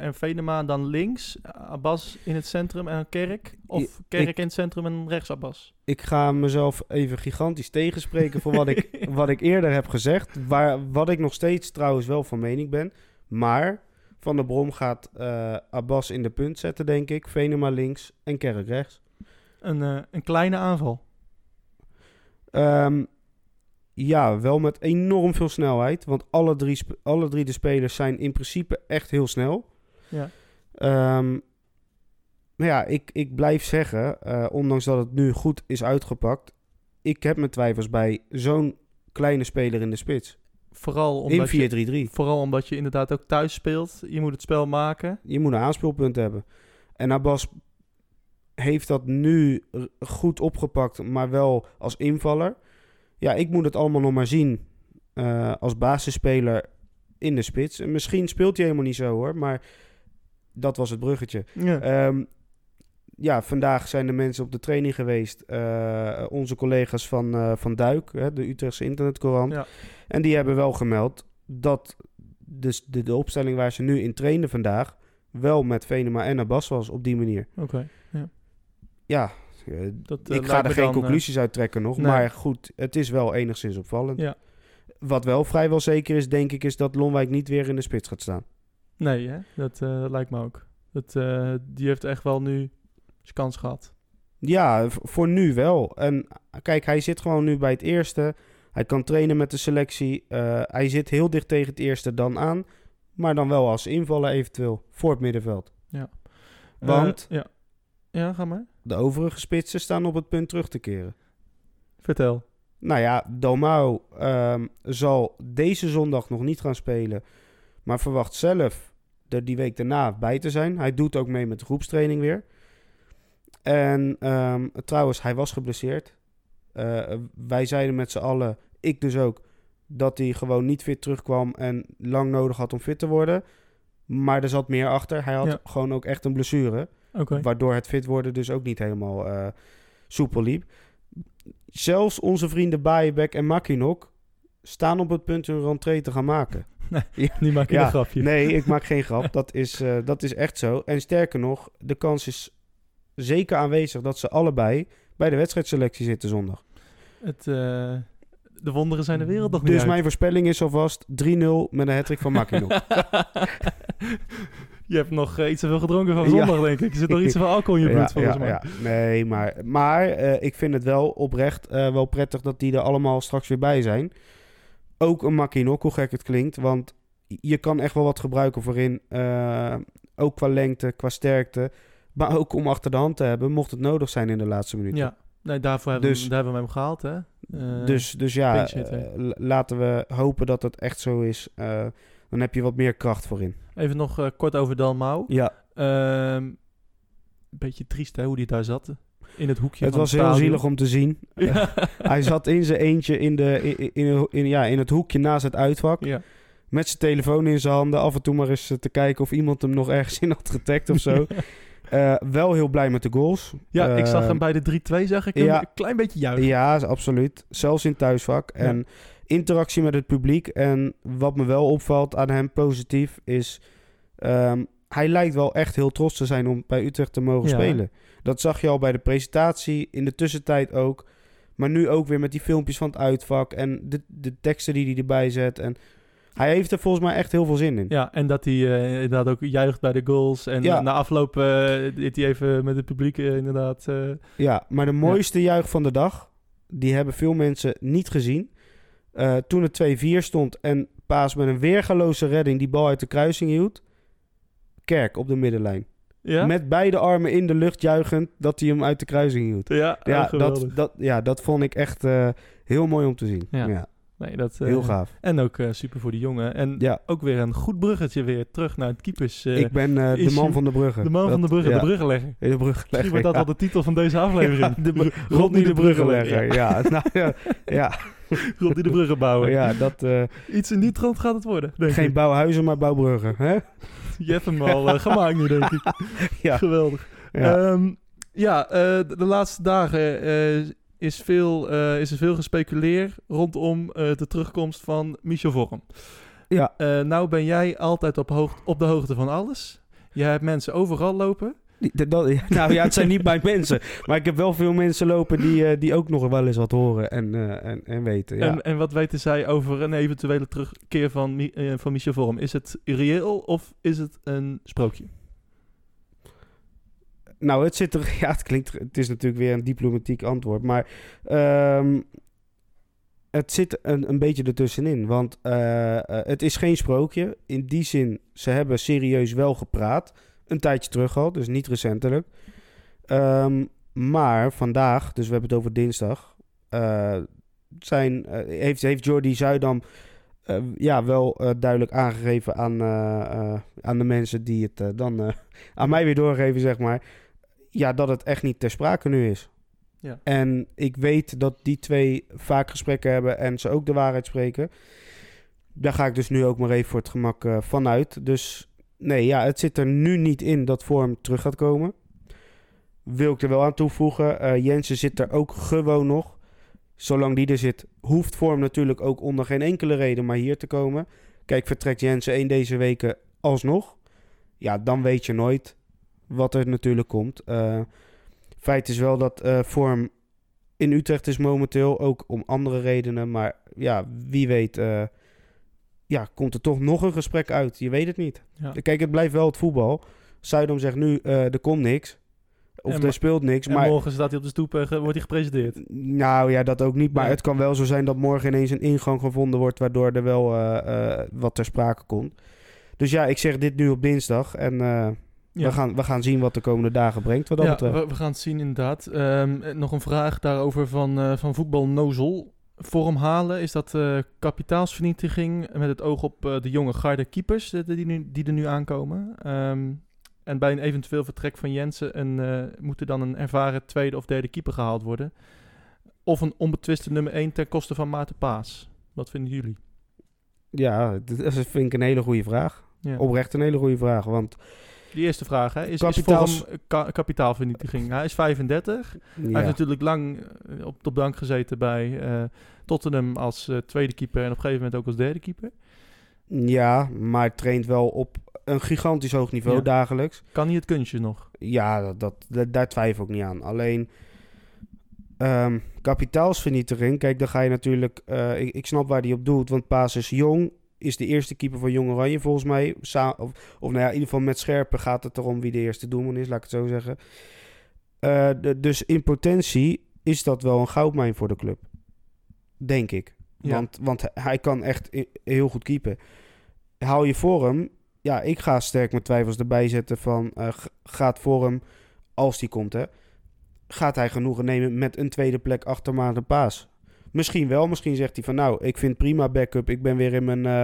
en Venema dan links, Abbas in het centrum en Kerk? Of Kerk ik- in het centrum en rechts Abbas? Ik ga mezelf even gigantisch tegenspreken voor wat ik, [LAUGHS] wat ik eerder heb gezegd. Waar, wat ik nog steeds trouwens wel van mening ben. Maar Van der Brom gaat eh, Abbas in de punt zetten, denk ik. Venema links en Kerk rechts. Een, eh, een kleine aanval. Ehm, ja, wel met enorm veel snelheid. Want alle drie, alle drie de spelers zijn in principe echt heel snel. Ja. Ehm, maar ja, ik, ik blijf zeggen, eh, ondanks dat het nu goed is uitgepakt... Ik heb mijn twijfels bij zo'n kleine speler in de spits. Vooral omdat, je, In 4-3-3. vooral omdat je inderdaad ook thuis speelt. Je moet het spel maken. Je moet een aanspeelpunt hebben. En Abbas heeft dat nu goed opgepakt, maar wel als invaller. Ja, ik moet het allemaal nog maar zien eh, als basisspeler in de spits. En misschien speelt hij helemaal niet zo hoor, maar dat was het bruggetje. Ja. Ehm, ja, vandaag zijn de mensen op de training geweest. eh, onze collega's van, eh, van Duik, hè, de Utrechtse internetcourant. Ja. En die hebben wel gemeld dat dus de, de opstelling waar ze nu in trainen vandaag... wel met Venema en Abbas was op die manier. Oké. Ja, eh, Dat, ik ga er geen dan, conclusies uit trekken nog. nee. Maar goed, het is wel enigszins opvallend. Ja. Wat wel vrijwel zeker is, denk ik, is dat Lonwijk niet weer in de spits gaat staan. Nee, hè? Dat, dat lijkt me ook. Dat, die heeft echt wel nu kans gehad. Ja, voor nu wel. En kijk, hij zit gewoon nu bij het eerste. Hij kan trainen met de selectie. Eh, hij zit heel dicht tegen het eerste dan aan. Maar dan wel als invallen eventueel voor het middenveld. Want? Eh, ja. ja, ga maar. De overige spitsen staan op het punt terug te keren. Vertel. Nou ja, Domao ehm, zal deze zondag nog niet gaan spelen. Maar verwacht zelf er die week daarna bij te zijn. Hij doet ook mee met de groepstraining weer. En ehm, trouwens, hij was geblesseerd. Eh, wij zeiden met z'n allen, ik dus ook, dat hij gewoon niet fit terugkwam en lang nodig had om fit te worden. Maar er zat meer achter. Hij had Ja. gewoon ook echt een blessure. Waardoor het fit worden dus ook niet helemaal eh, soepel liep. Zelfs onze vrienden Baaienbeck en Makinok staan op het punt hun rentree te gaan maken. Nu maak je Ja, een grapje. Nee, ik maak geen grap. Dat is, eh, dat is echt zo. En sterker nog, de kans is zeker aanwezig dat ze allebei bij de wedstrijdselectie zitten zondag. Het, eh, de wonderen zijn de wereld nog niet Dus uit. mijn voorspelling is alvast 3-0 met een hattrick van Makinok. [LAUGHS] je hebt nog eh, iets te veel gedronken van Ja. zondag, denk ik. Er zit nog iets te veel alcohol in je bloed, volgens mij. ja. Nee, maar, maar eh, ik vind het wel oprecht wel prettig dat die er allemaal straks weer bij zijn. Ook een Makinok, hoe gek het klinkt. Want je kan echt wel wat gebruiken voorin. eh, ook qua lengte, qua sterkte. Maar ook om achter de hand te hebben, mocht het nodig zijn in de laatste minuten. Ja, nee, daarvoor hebben, we, Dus- hem- daar hebben we hem gehaald, hè? Eh, dus, dus ja, eh, laten we hopen dat het echt zo is. Eh, dan heb je wat meer kracht voorin. Even nog kort over Dalmau. Ja, Ehm beetje triest, hè, hoe die daar zat. In het hoekje het was het heel zielig om te zien. [LAUGHS] Ja. Hij zat in zijn eentje in, de, in, in, in- ja, in het hoekje naast het uitvak. ja. Met zijn telefoon in zijn handen. Af en toe maar eens te kijken of iemand hem nog ergens in had getagd of zo. [LAUGHS] Eh, wel heel blij met de goals. Ja, ik zag hem bij de 3-2, zag ik ja. een klein beetje juichen. Ja, absoluut. Zelfs in thuisvak. En interactie met het publiek. En wat me wel opvalt aan hem positief is... ehm, hij lijkt wel echt heel trots te zijn om bij Utrecht te mogen Ja. spelen. Dat zag je al bij de presentatie. In de tussentijd ook. Maar nu ook weer met die filmpjes van het uitvak. En de, de teksten die hij erbij zet. En hij heeft er volgens mij echt heel veel zin in. Ja, en dat hij eh, inderdaad ook juicht bij de goals. En Ja. na afloop eh deed hij even met het publiek eh, inderdaad... Ja, maar de mooiste juich van de dag, die hebben veel mensen niet gezien. Toen het 2-4 stond en Paas met een weergaloze redding die bal uit de kruising hield. Kerk op de middenlijn. ja? Met beide armen in de lucht juichend dat hij hem uit de kruising hield. ja, dat, dat, ja dat vond ik echt heel mooi om te zien. Ja. Ja, nee, dat, eh, heel gaaf. En ook eh, super voor die jongen. En Ja, ook weer een goed bruggetje weer terug naar het keepers. eh, ik ben eh, de man van de bruggen. de man van de bruggen, ja, de bruggenlegger. De bruggenlegger. Misschien wordt dat wel de titel van deze aflevering. Ja, de [LAUGHS] Rodney de bruggenlegger. Ja. Ja, [LAUGHS] nou, ja, ja, [LAUGHS] Rodney de bruggenbouwer. ja, dat... eh, Iets in die trant gaat het worden, denk geen ik. bouwhuizen, maar bouwbruggen. Hè? Je hebt hem al eh, gemaakt nu, denk ik. Ja. Geweldig. Ja. Ja, ja eh, de, de laatste dagen eh, is, veel, eh, is er veel gespeculeerd rondom eh, de terugkomst van Michel Vorm. ja. Eh, nou ben jij altijd op, hoog, op de hoogte van alles. Je hebt mensen overal lopen. Die- dat- nou ja, het zijn niet mijn mensen. Maar ik heb wel veel mensen lopen die, die ook nog wel eens wat horen en, en, en weten. Ja. En, en wat weten zij over een eventuele terugkeer van, van Michel Vorm? Is het reëel of is het een sprookje? Nou, het zit er... [LAUGHS] Ja, het klinkt... Het is natuurlijk weer een diplomatiek antwoord. Maar ehm, het zit een, een beetje ertussenin. Want eh, eh, het is geen sprookje. In die zin, ze hebben serieus wel gepraat. Een tijdje terug al, dus niet recentelijk. Ehm, maar vandaag, dus we hebben het over dinsdag... eh, zijn, heeft, heeft Jordi Zuidam ja, wel duidelijk aangegeven aan, aan de mensen die het dan [LAUGHS] aan mij weer doorgeven, zeg maar. Ja, dat het echt niet ter sprake nu is. Ja. En ik weet dat die twee vaak gesprekken hebben en ze ook de waarheid spreken. Daar ga ik dus nu ook maar even voor het gemak eh, vanuit. Dus nee, ja, het zit er nu niet in dat vorm terug gaat komen. wil ik er wel aan toevoegen. eh, Jensen zit er ook gewoon nog. Zolang die er zit, hoeft Vorm natuurlijk ook onder geen enkele reden maar hier te komen. Kijk, vertrekt Jensen één deze weken alsnog. Ja, dan weet je nooit wat er natuurlijk komt. Eh, feit is wel dat eh, Vorm in Utrecht is momenteel, ook om andere redenen. Maar ja, wie weet, eh, ja, komt er toch nog een gesprek uit. Je weet het niet. Ja. Kijk, het blijft wel het voetbal. Zuidam zegt nu, er komt niks. Of En er speelt niks. En maar morgen staat hij op de stoep en wordt hij gepresenteerd. nou ja, dat ook niet. Maar Nee. het kan wel zo zijn dat morgen ineens een ingang gevonden wordt... waardoor er wel wat ter sprake komt. Dus ja, ik zeg dit nu op dinsdag. En Ja. we, gaan, we gaan zien wat de komende dagen brengt wat dat ja, betreft. we, we gaan het zien inderdaad. Ehm, eh, nog een vraag daarover van, eh, van voetbal Nozel. Vorm halen, is dat eh, kapitaalsvernietiging met het oog op de jonge garde keepers die, nu, die er nu aankomen? Ehm, en bij een eventueel vertrek van Jensen een, moet er dan een ervaren tweede of derde keeper gehaald worden? Of een onbetwiste nummer 1 ten koste van Maarten Paas? Wat vinden jullie? Ja, dat vind ik een hele goede vraag. Ja. Oprecht een hele goede vraag. Want Die eerste vraag, hè? Is, Kapitaals- is ka- kapitaalvernietiging? Hij is 35. Hij heeft natuurlijk lang eh, op de bank gezeten bij eh, Tottenham als eh, tweede keeper en op een gegeven moment ook als derde keeper. ja, maar traint wel op een gigantisch hoog niveau Ja. dagelijks. Kan hij het kunstje nog? Ja, dat, dat, dat- daar twijfel ik niet aan. Alleen ehm, kapitaalsvernietiging. Kijk, dan ga je natuurlijk. ik, ik snap waar hij op doelt. Want Paas is jong. Is de eerste keeper van Jong Oranje volgens mij. Of, of nou ja, in ieder geval met Scherpen gaat het erom wie de eerste doelman is. Laat ik het zo zeggen. Eh, de- dus in potentie is dat wel een goudmijn voor de club. Denk ik. Ja. Want, want hij kan echt heel goed keepen. Haal je voor hem. Ja, ik ga sterk mijn twijfels erbij zetten van... eh, gaat voor hem, als die komt hè... Gaat hij genoegen nemen met een tweede plek achter Maarten Paas? Misschien wel. Misschien zegt hij van... Nou, ik vind prima backup. Ik ben weer in mijn, eh,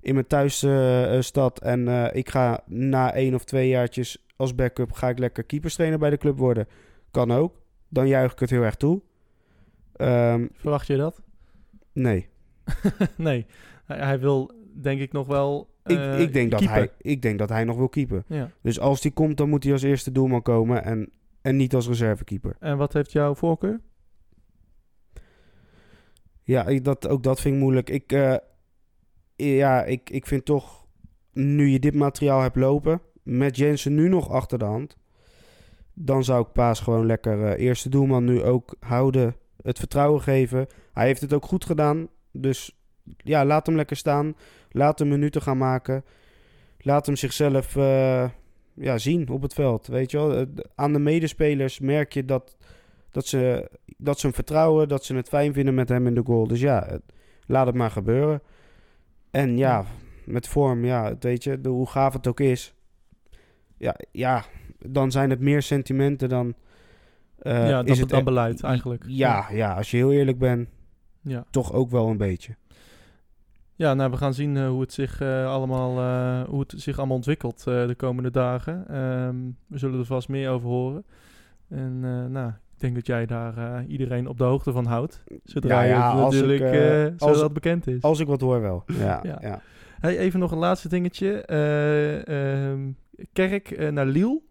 in mijn thuisstad. en eh, ik ga na één of twee jaartjes als backup... ga ik lekker keeperstrainer bij de club worden. Kan ook. Dan juich ik het heel erg toe. Ehm, Verwacht je dat? nee. [LAUGHS] nee. Hij, wil denk ik nog wel eh, ik, ik, denk dat hij, ik denk dat hij nog wil keeper. Ja. Dus als die komt, dan moet hij als eerste doelman komen en, en niet als reservekeeper. En wat heeft jouw voorkeur? Ja, dat, ook dat vind ik moeilijk. Ik, eh, ja, ik, ik vind toch, nu je dit materiaal hebt lopen, met Jensen nu nog achter de hand, dan zou ik Paas gewoon lekker eh, eerste doelman nu ook houden, het vertrouwen geven. Hij heeft het ook goed gedaan, dus ja, laat hem lekker staan. Laat hem minuten gaan maken. Laat hem zichzelf eh, ja, zien op het veld. Weet je wel? Aan de medespelers merk je dat, dat, ze, dat ze hem vertrouwen, dat ze het fijn vinden met hem in de goal. Dus ja, laat het maar gebeuren. En ja, met vorm, ja, weet je, de, hoe gaaf het ook is. Ja, ja, dan zijn het meer sentimenten dan. eh, ja, is het dan beleid eigenlijk. Ja, ja, als je heel eerlijk bent, Ja. toch ook wel een beetje. Ja, nou, we gaan zien eh, hoe, het zich, eh, allemaal, hoe het zich allemaal ontwikkelt de komende dagen. Ehm, we zullen er vast meer over horen. En nou, denk dat jij daar eh, iedereen op de hoogte van houdt. Zodra Ja, ja, je als ik, natuurlijk, eh, eh, als- het bekend is. Als ik wat hoor wel. Ja, [LAUGHS] Ja. ja. Hey, even nog een laatste dingetje. Eh, ehm, Kerk naar Liel.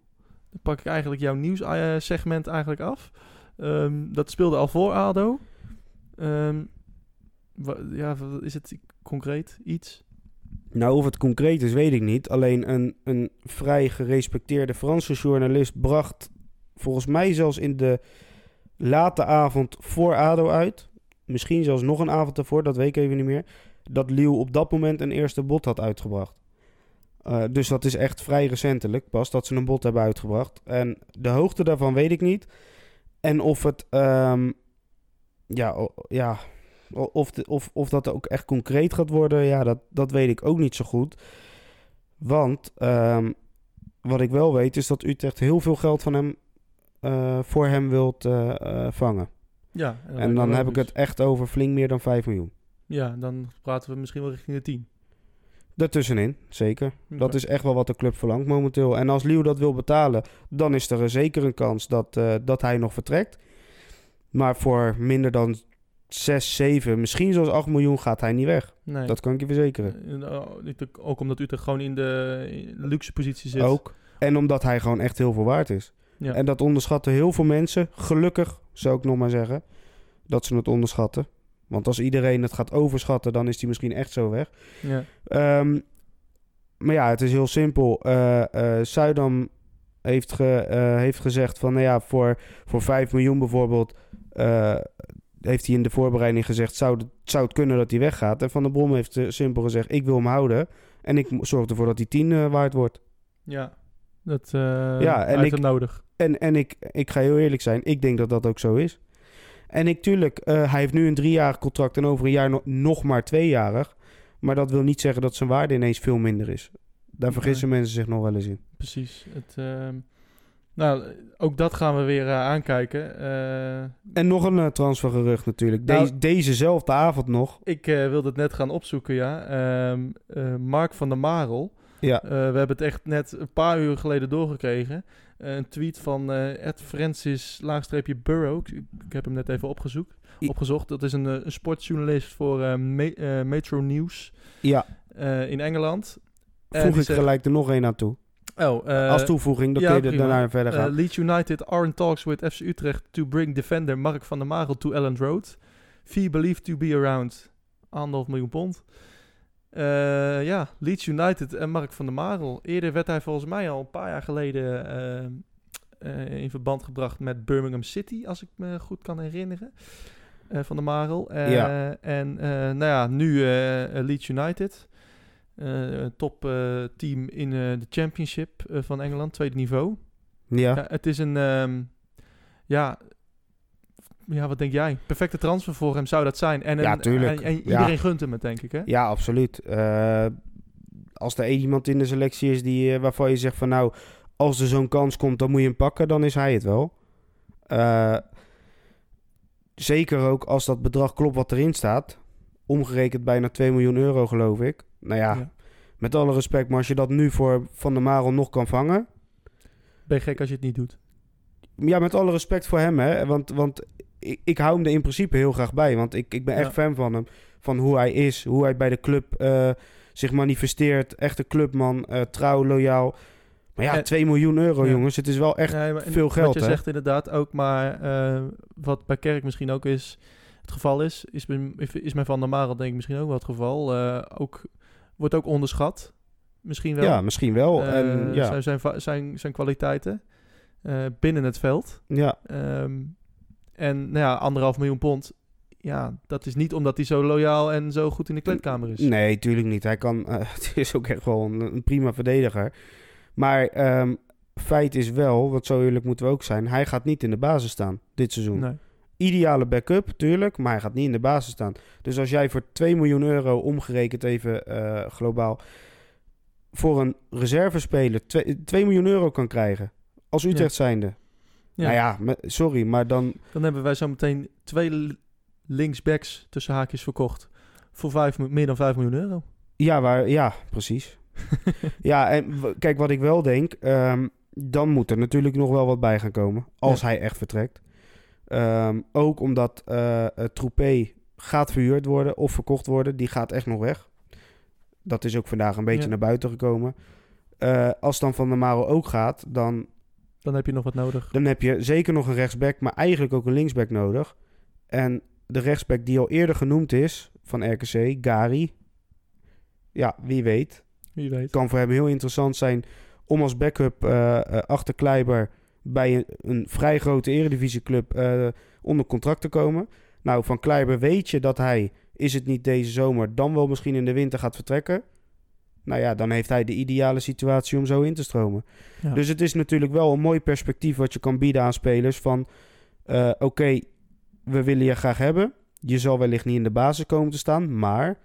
Dan pak ik eigenlijk jouw nieuwssegment eigenlijk af. Ehm, dat speelde al voor ADO. Ehm, ja, is het concreet? Iets? Nou, of het concreet is, weet ik niet. Alleen een, een vrij gerespecteerde Franse journalist bracht volgens mij zelfs in de late avond voor ADO uit. Misschien zelfs nog een avond ervoor, dat weet ik even niet meer. Dat Liel op dat moment een eerste bot had uitgebracht. Eh, dus dat is echt vrij recentelijk pas dat ze een bot hebben uitgebracht. En de hoogte daarvan weet ik niet. En of het, ehm, ja, ja, of, of, of dat ook echt concreet gaat worden, ja, dat, dat weet ik ook niet zo goed. Want ehm, wat ik wel weet is dat Utrecht heel veel geld van hem voor hem wilt eh, eh, vangen. Ja. En dan heb ik het echt over flink meer dan 5 miljoen. Ja, dan praten we misschien wel richting de 10. Daartussenin, zeker. Dat is echt wel wat de club verlangt momenteel. En als Liu dat wil betalen, dan is er zeker een kans dat, eh, dat hij nog vertrekt. Maar voor minder dan 6, 7, misschien zelfs 8 miljoen gaat hij niet weg. Nee. Dat kan ik je verzekeren. Eh, niet ook- omdat Utrecht gewoon in de, in de luxe positie zit. Ook. En omdat hij gewoon echt heel veel waard is. Ja. En dat onderschatten heel veel mensen. Gelukkig, zou ik nog maar zeggen, dat ze het onderschatten. Want als iedereen het gaat overschatten, dan is die misschien echt zo weg. ja. Ehm, maar ja, het is heel simpel. Eh eh, Zuidam heeft, ge, eh, heeft gezegd van, nou ja, voor, voor 5 miljoen bijvoorbeeld, eh, heeft hij in de voorbereiding gezegd, zou, het- zou het kunnen dat hij weggaat. En Van der Brom heeft eh, simpel gezegd, ik wil hem houden. En ik zorg ervoor dat hij 10 eh, waard wordt. ja. Dat eh Ja, en ik- nodig. En, en ik, ik ga heel eerlijk zijn, ik denk dat dat ook zo is. En ik, tuurlijk, eh, hij heeft nu een driejarig contract en over een jaar no- nog maar tweejarig. Maar dat wil niet zeggen dat zijn waarde ineens veel minder is. Daar vergissen mensen zich nog wel eens in. Precies. Het, ehm, nou, ook dat gaan we weer eh, aankijken. Eh, En nog een transfergerucht natuurlijk. Nou- Deze, dezezelfde avond nog. ik wilde het net gaan opzoeken, ja. Ehm, eh, Mark van der Marel. Ja, we hebben het echt net een paar uur geleden doorgekregen. Een tweet van eh Ed Francis laagstreepje Burrow. Ik, ik heb hem net even opgezoekt, I- opgezocht. Dat is een, eh, een sportjournalist voor eh, Me- Metro News ja. in Engeland. En voeg ik zegt- gelijk er nog één aan toe. Oh, Als toevoeging, dan ja, kun je er daarna verder Uh, gaan. Leeds United are in talks with FC Utrecht to bring defender Mark van der Marel to Elland Road. Fee believed to be around anderhalf miljoen pond. Eh, ja, Leeds United en Mark van der Marel. Eerder werd hij volgens mij al een paar jaar geleden eh, eh, in verband gebracht met Birmingham City, als ik me goed kan herinneren. Van der Marel. Ja. En nou ja, nu Leeds United. Een top team in de Championship van Engeland, tweede niveau. Ja. Ja, het is een. ehm, ja. Ja, wat denk jij? Perfecte transfer voor hem zou dat zijn. En, een- Ja, tuurlijk. En, en Ja. iedereen gunt hem het, denk ik, hè? Ja, absoluut. Eh, als er één iemand in de selectie is die, eh, waarvan je zegt van nou, als er zo'n kans komt, dan moet je hem pakken, dan is hij het wel. Eh, zeker ook als dat bedrag klopt wat erin staat. Omgerekend bijna 2 miljoen euro, geloof ik. Nou ja, Ja. met alle respect, maar als je dat nu voor Van der Marel nog kan vangen. Ben je gek als je het niet doet? Ja, met alle respect voor hem, hè. Want, want ik, ik hou hem er in principe heel graag bij. Want ik, ik ben echt Ja. fan van hem. Van hoe hij is, hoe hij bij de club eh, zich manifesteert. Echte clubman, eh, trouw, loyaal. Maar ja, En- 2 miljoen euro, Ja. jongens. Het is wel echt veel geld, Wat je hè? zegt inderdaad ook, maar eh, wat bij Kerk misschien ook is, het geval is, is, is met Van der Marel denk ik misschien ook wel het geval. Ook, wordt ook onderschat. Misschien wel. Ja, misschien wel. En, ja, zijn, zijn, zijn, zijn kwaliteiten binnen het veld. ja, Ehm, en nou ja, anderhalf miljoen pond. Ja, dat is niet omdat hij zo loyaal en zo goed in de kleedkamer is. nee, tuurlijk niet. Hij kan, eh, [LAUGHS] het is ook echt wel een, een prima verdediger. Maar ehm, feit is wel, want zo eerlijk moeten we ook zijn. Hij gaat niet in de basis staan dit seizoen. Nee. ideale backup, tuurlijk, maar hij gaat niet in de basis staan. Dus als jij voor 2 miljoen euro omgerekend even eh, globaal voor een reservespeler 2, 2 miljoen euro kan krijgen als Utrecht zijnde. Ja. Nou ja, sorry, maar dan Dan hebben wij zo meteen twee linksbacks tussen haakjes verkocht. Voor vijf, meer dan 5 miljoen euro. ja, waar, ja, precies. [LAUGHS] ja, en kijk wat ik wel denk, ehm, dan moet er natuurlijk nog wel wat bij gaan komen als Ja. hij echt vertrekt. Ehm, ook omdat uh, Troepé gaat verhuurd worden of verkocht worden, die gaat echt nog weg. Dat is ook vandaag een beetje Ja. naar buiten gekomen. Eh, als dan Van der Marel ook gaat, dan, Dan heb je nog wat nodig. dan heb je zeker nog een rechtsback, maar eigenlijk ook een linksback nodig. En de rechtsback die al eerder genoemd is van RKC, Gary. Ja, wie weet. Wie weet. kan voor hem heel interessant zijn om als backup eh, eh, achter Kleiber bij een, een vrij grote eredivisieclub eh onder contract te komen. Nou, van Kleiber weet je dat hij, is het niet deze zomer, dan wel misschien in de winter gaat vertrekken. Nou ja, dan heeft hij de ideale situatie om zo in te stromen. Ja. Dus het is natuurlijk wel een mooi perspectief wat je kan bieden aan spelers van... eh, oké, we willen je graag hebben. Je zal wellicht niet in de basis komen te staan, maar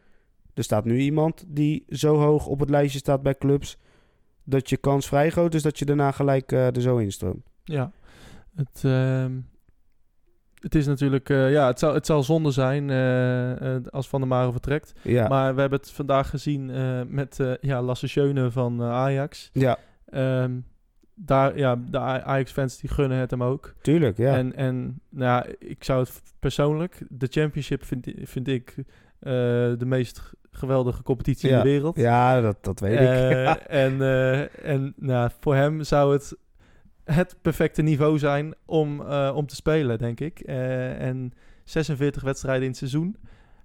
er staat nu iemand die zo hoog op het lijstje staat bij clubs dat je kans vrij groot is dat je daarna gelijk eh, er zo instroomt. Ja, het, ehm, het is natuurlijk, eh, ja, het zal, het zal zonde zijn eh, eh, als Van der Maren vertrekt. Ja, Maar we hebben het vandaag gezien met ja, Lasse Schöne van Ajax. ja Ehm, daar, ja, de Ajax-fans die gunnen het hem ook. tuurlijk. Ja. En, en nou, ja, ik zou het persoonlijk, de Championship vind, vind ik de meest geweldige competitie in de wereld. ja, dat, dat weet ik. [LAUGHS] En en nou, voor hem zou het het perfecte niveau zijn om, eh, om te spelen, denk ik. Eh, en 46 wedstrijden in het seizoen.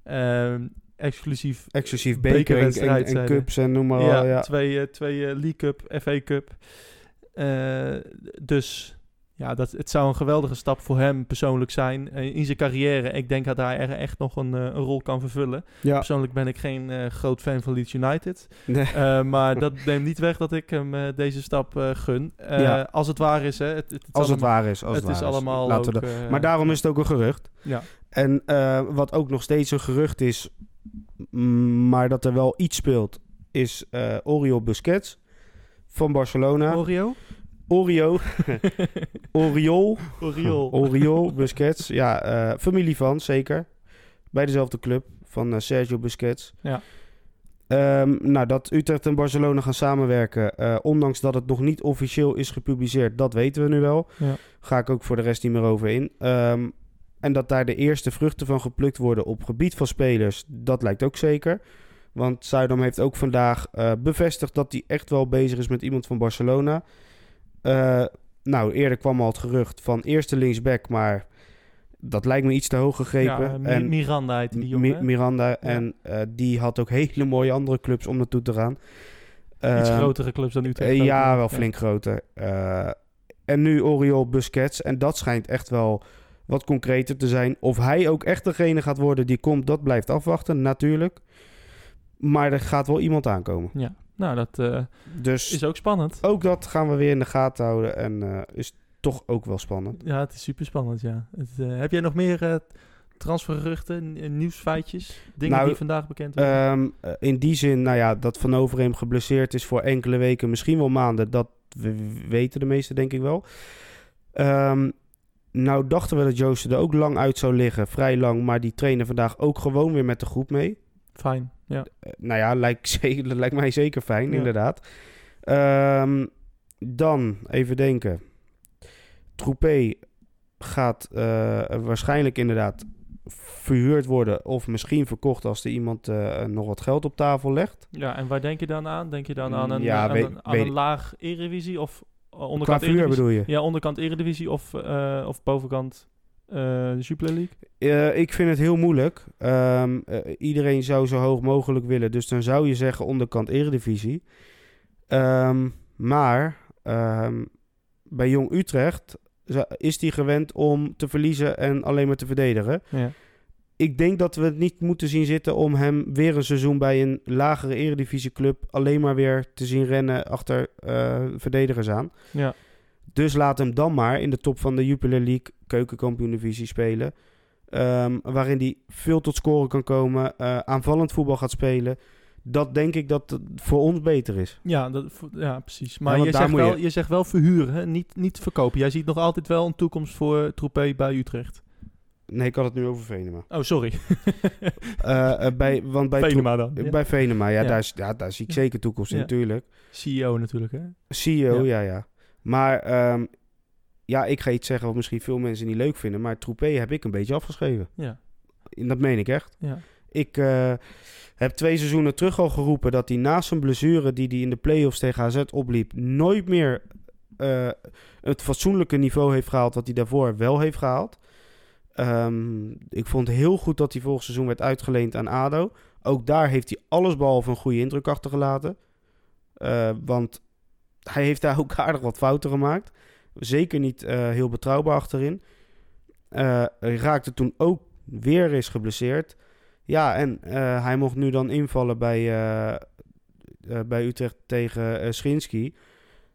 Ehm, exclusief Exclusief beker en, cups en noem maar ja, al. Ja. twee, eh, twee League Cup, FA Cup. Dus ja, dat, het zou een geweldige stap voor hem persoonlijk zijn eh, in zijn carrière. Ik denk dat hij er echt nog een, eh, een rol kan vervullen. Ja. Persoonlijk ben ik geen eh, groot fan van Leeds United. Nee. [LAUGHS] Maar dat neemt niet weg dat ik hem deze stap gun. Ja. Als het waar is, hè. Het, het, Als het waar is. Als het het, is waar allemaal Laten ook, Maar daarom is het ook een gerucht. Ja. En wat ook nog steeds een gerucht is, maar dat er wel iets speelt, is Oriol Busquets van Barcelona. Oreo? Orio, [LAUGHS] Oriol, Oriol. Oriol Busquets. Ja, eh, familie van, zeker. Bij dezelfde club van eh, Sergio Busquets. Ja. Ehm, nou, dat Utrecht en Barcelona gaan samenwerken, eh, ondanks dat het nog niet officieel is gepubliceerd, dat weten we nu wel. Ja. Ga ik ook voor de rest niet meer over in. Ehm, en dat daar de eerste vruchten van geplukt worden op gebied van spelers, dat lijkt ook zeker. Want Zuidam heeft ook vandaag bevestigd dat hij echt wel bezig is met iemand van Barcelona. Eh, nou, eerder kwam al het gerucht van eerste linksback, maar dat lijkt me iets te hoog gegrepen. Ja, Mi- en Miranda heet die jongen. Miranda, en eh, die had ook hele mooie andere clubs om naartoe te gaan. Iets Ehm, grotere clubs dan Utrecht. eh, ja, wel flink groter. Eh, en nu Oriol Busquets. En dat schijnt echt wel wat concreter te zijn. Of hij ook echt degene gaat worden die komt, dat blijft afwachten, natuurlijk. Maar er gaat wel iemand aankomen. Ja, nou dat eh, Dus is ook spannend. ook dat gaan we weer in de gaten houden. En eh, is toch ook wel spannend. Ja, het is super spannend, ja. Het, eh, heb jij nog meer transfergeruchten, nieuwsfeitjes, dingen Nou, die vandaag bekend worden? Ehm, eh, in die zin, nou ja, dat Van Overheem geblesseerd is voor enkele weken, misschien wel maanden. Dat we weten de meesten denk ik wel. Ehm, nou dachten we dat Joosten er ook lang uit zou liggen, vrij lang. Maar die trainen vandaag ook gewoon weer met de groep mee. Fijn, ja. Eh, nou ja, lijkt, [LAUGHS] lijkt mij zeker fijn, Ja. inderdaad. Ehm, dan, even denken. Troepé gaat eh, waarschijnlijk inderdaad verhuurd worden... of misschien verkocht als er iemand eh, nog wat geld op tafel legt. Ja, en waar denk je dan aan? Denk je dan aan een, Ja, aan weet- een, aan weet een laag Eredivisie of uh, Qua onderkant Eredivisie? bedoel je? Ja, onderkant Eredivisie of, eh, of bovenkant de Super League? Eh, ik vind het heel moeilijk. Ehm, eh, iedereen zou zo hoog mogelijk willen. Dus dan zou je zeggen onderkant eredivisie. Ehm, maar ehm, bij Jong Utrecht is die gewend om te verliezen en alleen maar te verdedigen. Ja. Ik denk dat we het niet moeten zien zitten om hem weer een seizoen bij een lagere eredivisieclub alleen maar weer te zien rennen achter eh, verdedigers aan. ja. Dus laat hem dan maar in de top van de Jupiler League keukenkampioen-divisie spelen. Ehm, waarin hij veel tot scoren kan komen, eh, aanvallend voetbal gaat spelen. Dat denk ik dat het voor ons beter is. Ja, dat, ja, precies. Maar je, zegt je- wel, je zegt wel verhuren, hè? Niet, niet verkopen. Jij ziet nog altijd wel een toekomst voor Troepé bij Utrecht. Nee, ik had het nu over Venema. Oh, sorry. [LAUGHS] Eh, eh, bij, want bij, Venema dan. Ja. bij Venema, ja, Ja. Daar, ja, daar zie ik zeker toekomst in natuurlijk. CEO natuurlijk, hè? CEO, ja, ja. Maar ehm, ja, ik ga iets zeggen wat misschien veel mensen niet leuk vinden. Maar Troepé heb ik een beetje afgeschreven. Ja. En dat meen ik echt. ja. Ik eh, heb twee seizoenen terug al geroepen dat hij naast zijn blessure die hij in de play-offs tegen AZ opliep, nooit meer eh, het fatsoenlijke niveau heeft gehaald wat hij daarvoor wel heeft gehaald. Ehm, ik vond heel goed dat hij volgend seizoen werd uitgeleend aan ADO. Ook daar heeft hij alles behalve een goede indruk achtergelaten. Eh, want hij heeft daar ook [LAUGHS] aardig wat fouten gemaakt. Zeker niet eh, heel betrouwbaar achterin. Eh, hij raakte toen ook weer eens geblesseerd. Ja, en eh, hij mocht nu dan invallen bij, bij Utrecht tegen Schinski.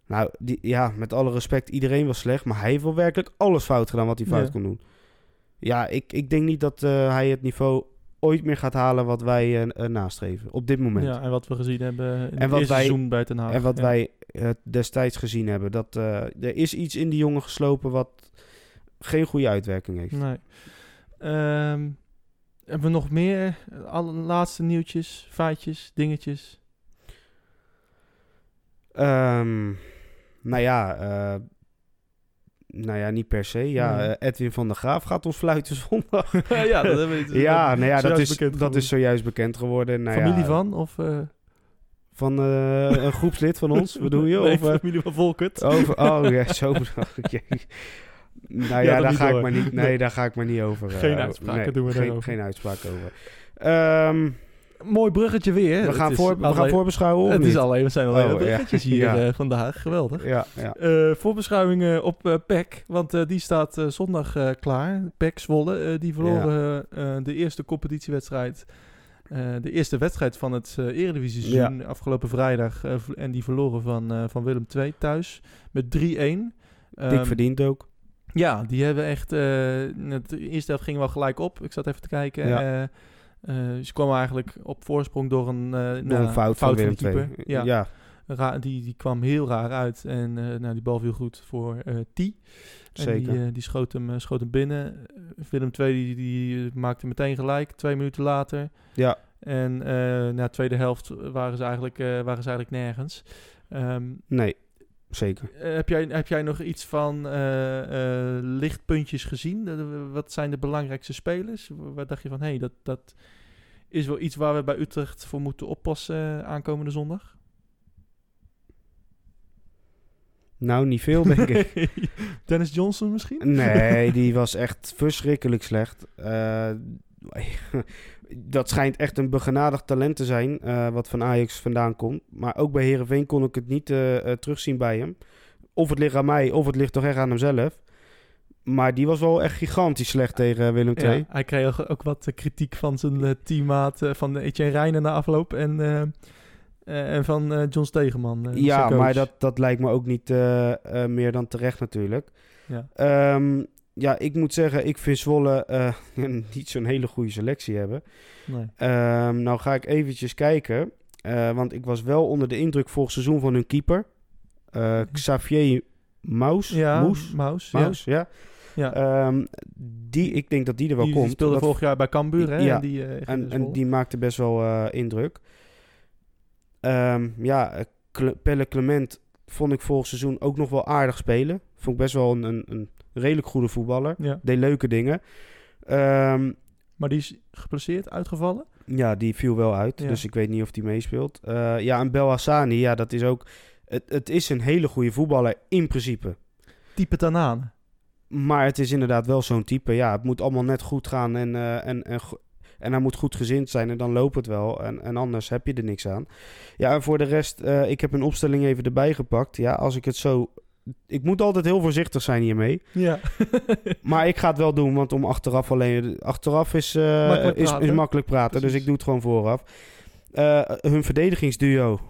Nou, die, ja, met alle respect, iedereen was slecht. Maar hij heeft wel werkelijk alles fout gedaan wat hij fout Ja. kon doen. Ja, ik, ik denk niet dat hij het niveau ooit meer gaat halen wat wij eh, eh, nastreven. Op dit moment. ja, en wat we gezien hebben in En het wij- seizoen bij Ten Haag. En wat Ja. wij eh, destijds gezien hebben. Dat, er is iets in die jongen geslopen wat geen goede uitwerking heeft. Nee. Ehm, hebben we nog meer? Alle laatste nieuwtjes, feitjes, dingetjes? Ehm, nou ja, eh, nou ja, niet per se. Ja, eh, Edwin van der Graaf gaat ons fluiten zondag. [LAUGHS] ja, dat hebben we [LAUGHS] ja, nou ja, dat is, dat geworden. is zojuist bekend geworden. Nou Familie ja, van? Of, eh, Van eh, een [LAUGHS] groepslid van ons, bedoel je? Nee, Of, familie van Volkert. over, oh ja, zo ik. Nou Ja, daar ga door. ik maar niet, nee, Nee. daar ga ik maar niet over. Geen uitspraken nee, doen we geen, daarover. geen uitspraak over. Ehm, Mooi bruggetje weer. we gaan, voor, we gaan voorbeschouwen Het niet? is alleen, we zijn alleen Oh, op ja. bruggetjes hier [LAUGHS] Ja. eh, vandaag. Geweldig. Ja, ja. Eh voorbeschouwingen op eh PEC, want die staat zondag klaar. PEC Zwolle, die verloren de eerste competitiewedstrijd. de eerste wedstrijd van het Eredivisie seizoen afgelopen vrijdag. en die verloren van, van Willem II thuis met 3-1. Dik Ehm, verdiend ook. Ja, die hebben echt... het de eerste helft ging wel gelijk op. Ik zat even te kijken. Ja. Eh, ze kwamen eigenlijk op voorsprong door een, eh, Door nou, een fout, van de keeper. Ja, ja. Ra- die, die kwam heel raar uit. En eh, nou, die bal viel goed voor eh T. En Zeker. die, die schoot, hem, schoot hem binnen. Willem II die, die maakte meteen gelijk, twee minuten later. Ja. En na de tweede helft waren ze eigenlijk, waren ze eigenlijk nergens. Ehm, Nee, zeker. eh, heb, jij, heb jij nog iets van eh, eh, lichtpuntjes gezien? Wat zijn de belangrijkste spelers? Waar dacht je van, hé, hey, dat, dat is wel iets waar we bij Utrecht voor moeten oppassen aankomende zondag? Nou, niet veel, denk ik. [LAUGHS] Dennis Johnson misschien? Nee, [LAUGHS] die was echt verschrikkelijk slecht. Eh, dat schijnt echt een begenadigd talent te zijn, eh, wat van Ajax vandaan komt. Maar ook bij Herenveen kon ik het niet eh, eh, terugzien bij hem. Of het ligt aan mij, of het ligt toch echt aan hemzelf. Maar die was wel echt gigantisch slecht tegen Willem II. Ja, hij kreeg ook- wat kritiek van zijn teammaat van Etienne Reijnen na afloop en, en van John Stegeman. Ja, maar dat, dat lijkt me ook niet meer dan terecht natuurlijk. Ja. Ehm, ja, ik moet zeggen, ik vind Zwolle eh, [LAUGHS] niet zo'n hele goede selectie hebben. Nee. Ehm, nou ga ik eventjes kijken. eh, want ik was wel onder de indruk vorig seizoen van hun keeper. Eh, Xavier Maus. Ja, Moes. Maus. Maus, ja. Ja. Ehm, die, ik denk dat die er wel die, komt. die speelde Dat- vorig jaar bij Cambuur, hè? Ja, En die, en, die maakte best wel indruk. Ehm, ja, Pelle Clement vond ik vorig seizoen ook nog wel aardig spelen. Vond ik best wel een, een, een redelijk goede voetballer. Ja. Deed leuke dingen. Ehm, Maar die is geplaceerd, uitgevallen. ja, die viel wel uit. Ja. Dus ik weet niet of die meespeelt. Eh, ja, en Bel Hassani, ja, dat is ook... Het, het is een hele goede voetballer in principe. Type Tanaan. Maar het is inderdaad wel zo'n type. Ja, het moet allemaal net goed gaan en, eh, en, en, en hij moet goed gezind zijn en dan loopt het wel. En, en anders heb je er niks aan. Ja, en voor de rest, eh, ik heb een opstelling even erbij gepakt. Ja, als ik het zo... Ik moet altijd heel voorzichtig zijn hiermee. Ja. [LAUGHS] Maar ik ga het wel doen, want om achteraf alleen... Achteraf is, eh, Makkelijk is, praten. is makkelijk praten, dus ik doe het gewoon vooraf. Eh, hun verdedigingsduo.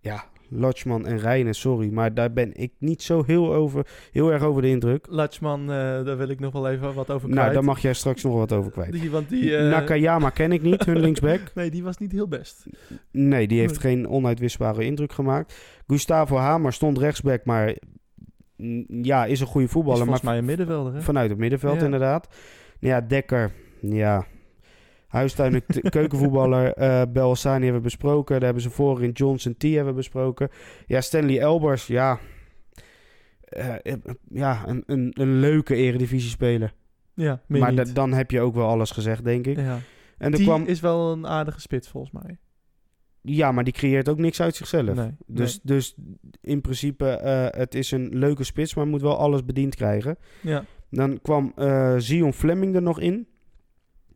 Ja, Lotschman en Rijnen, sorry. Maar daar ben ik niet zo heel, over, heel erg over de indruk. Latchman, eh, daar wil ik nog wel even wat over kwijt. Nou, daar mag jij straks nog wat over kwijt. Die, want die... Nakayama ken ik niet, hun [LAUGHS] linksback. Nee, die was niet heel best. Nee, die heeft Nee. geen onuitwisbare indruk gemaakt. Gustavo Hamer stond rechtsback, maar ja, is een goede Is voetballer. volgens Maar mij een middenvelder, hè? vanuit het middenveld Ja. inderdaad. Ja, Dekker, ja. Huistuin [LAUGHS] keukenvoetballer. eh Belhassani hebben we besproken. Daar hebben ze voorin Johnson T hebben we besproken. Ja, Stanley Elbers, ja. Eh, eh, ja, een, een, een leuke eredivisie-speler. Ja, Maar da- dan heb je ook wel alles gezegd, denk ik. ja. En er kwam, is wel een aardige spits, volgens mij. Ja, maar die creëert ook niks uit zichzelf. Nee, Dus, dus in principe, eh, het is een leuke spits, maar moet wel alles bediend krijgen. Ja. Dan kwam eh Zion Fleming er nog in.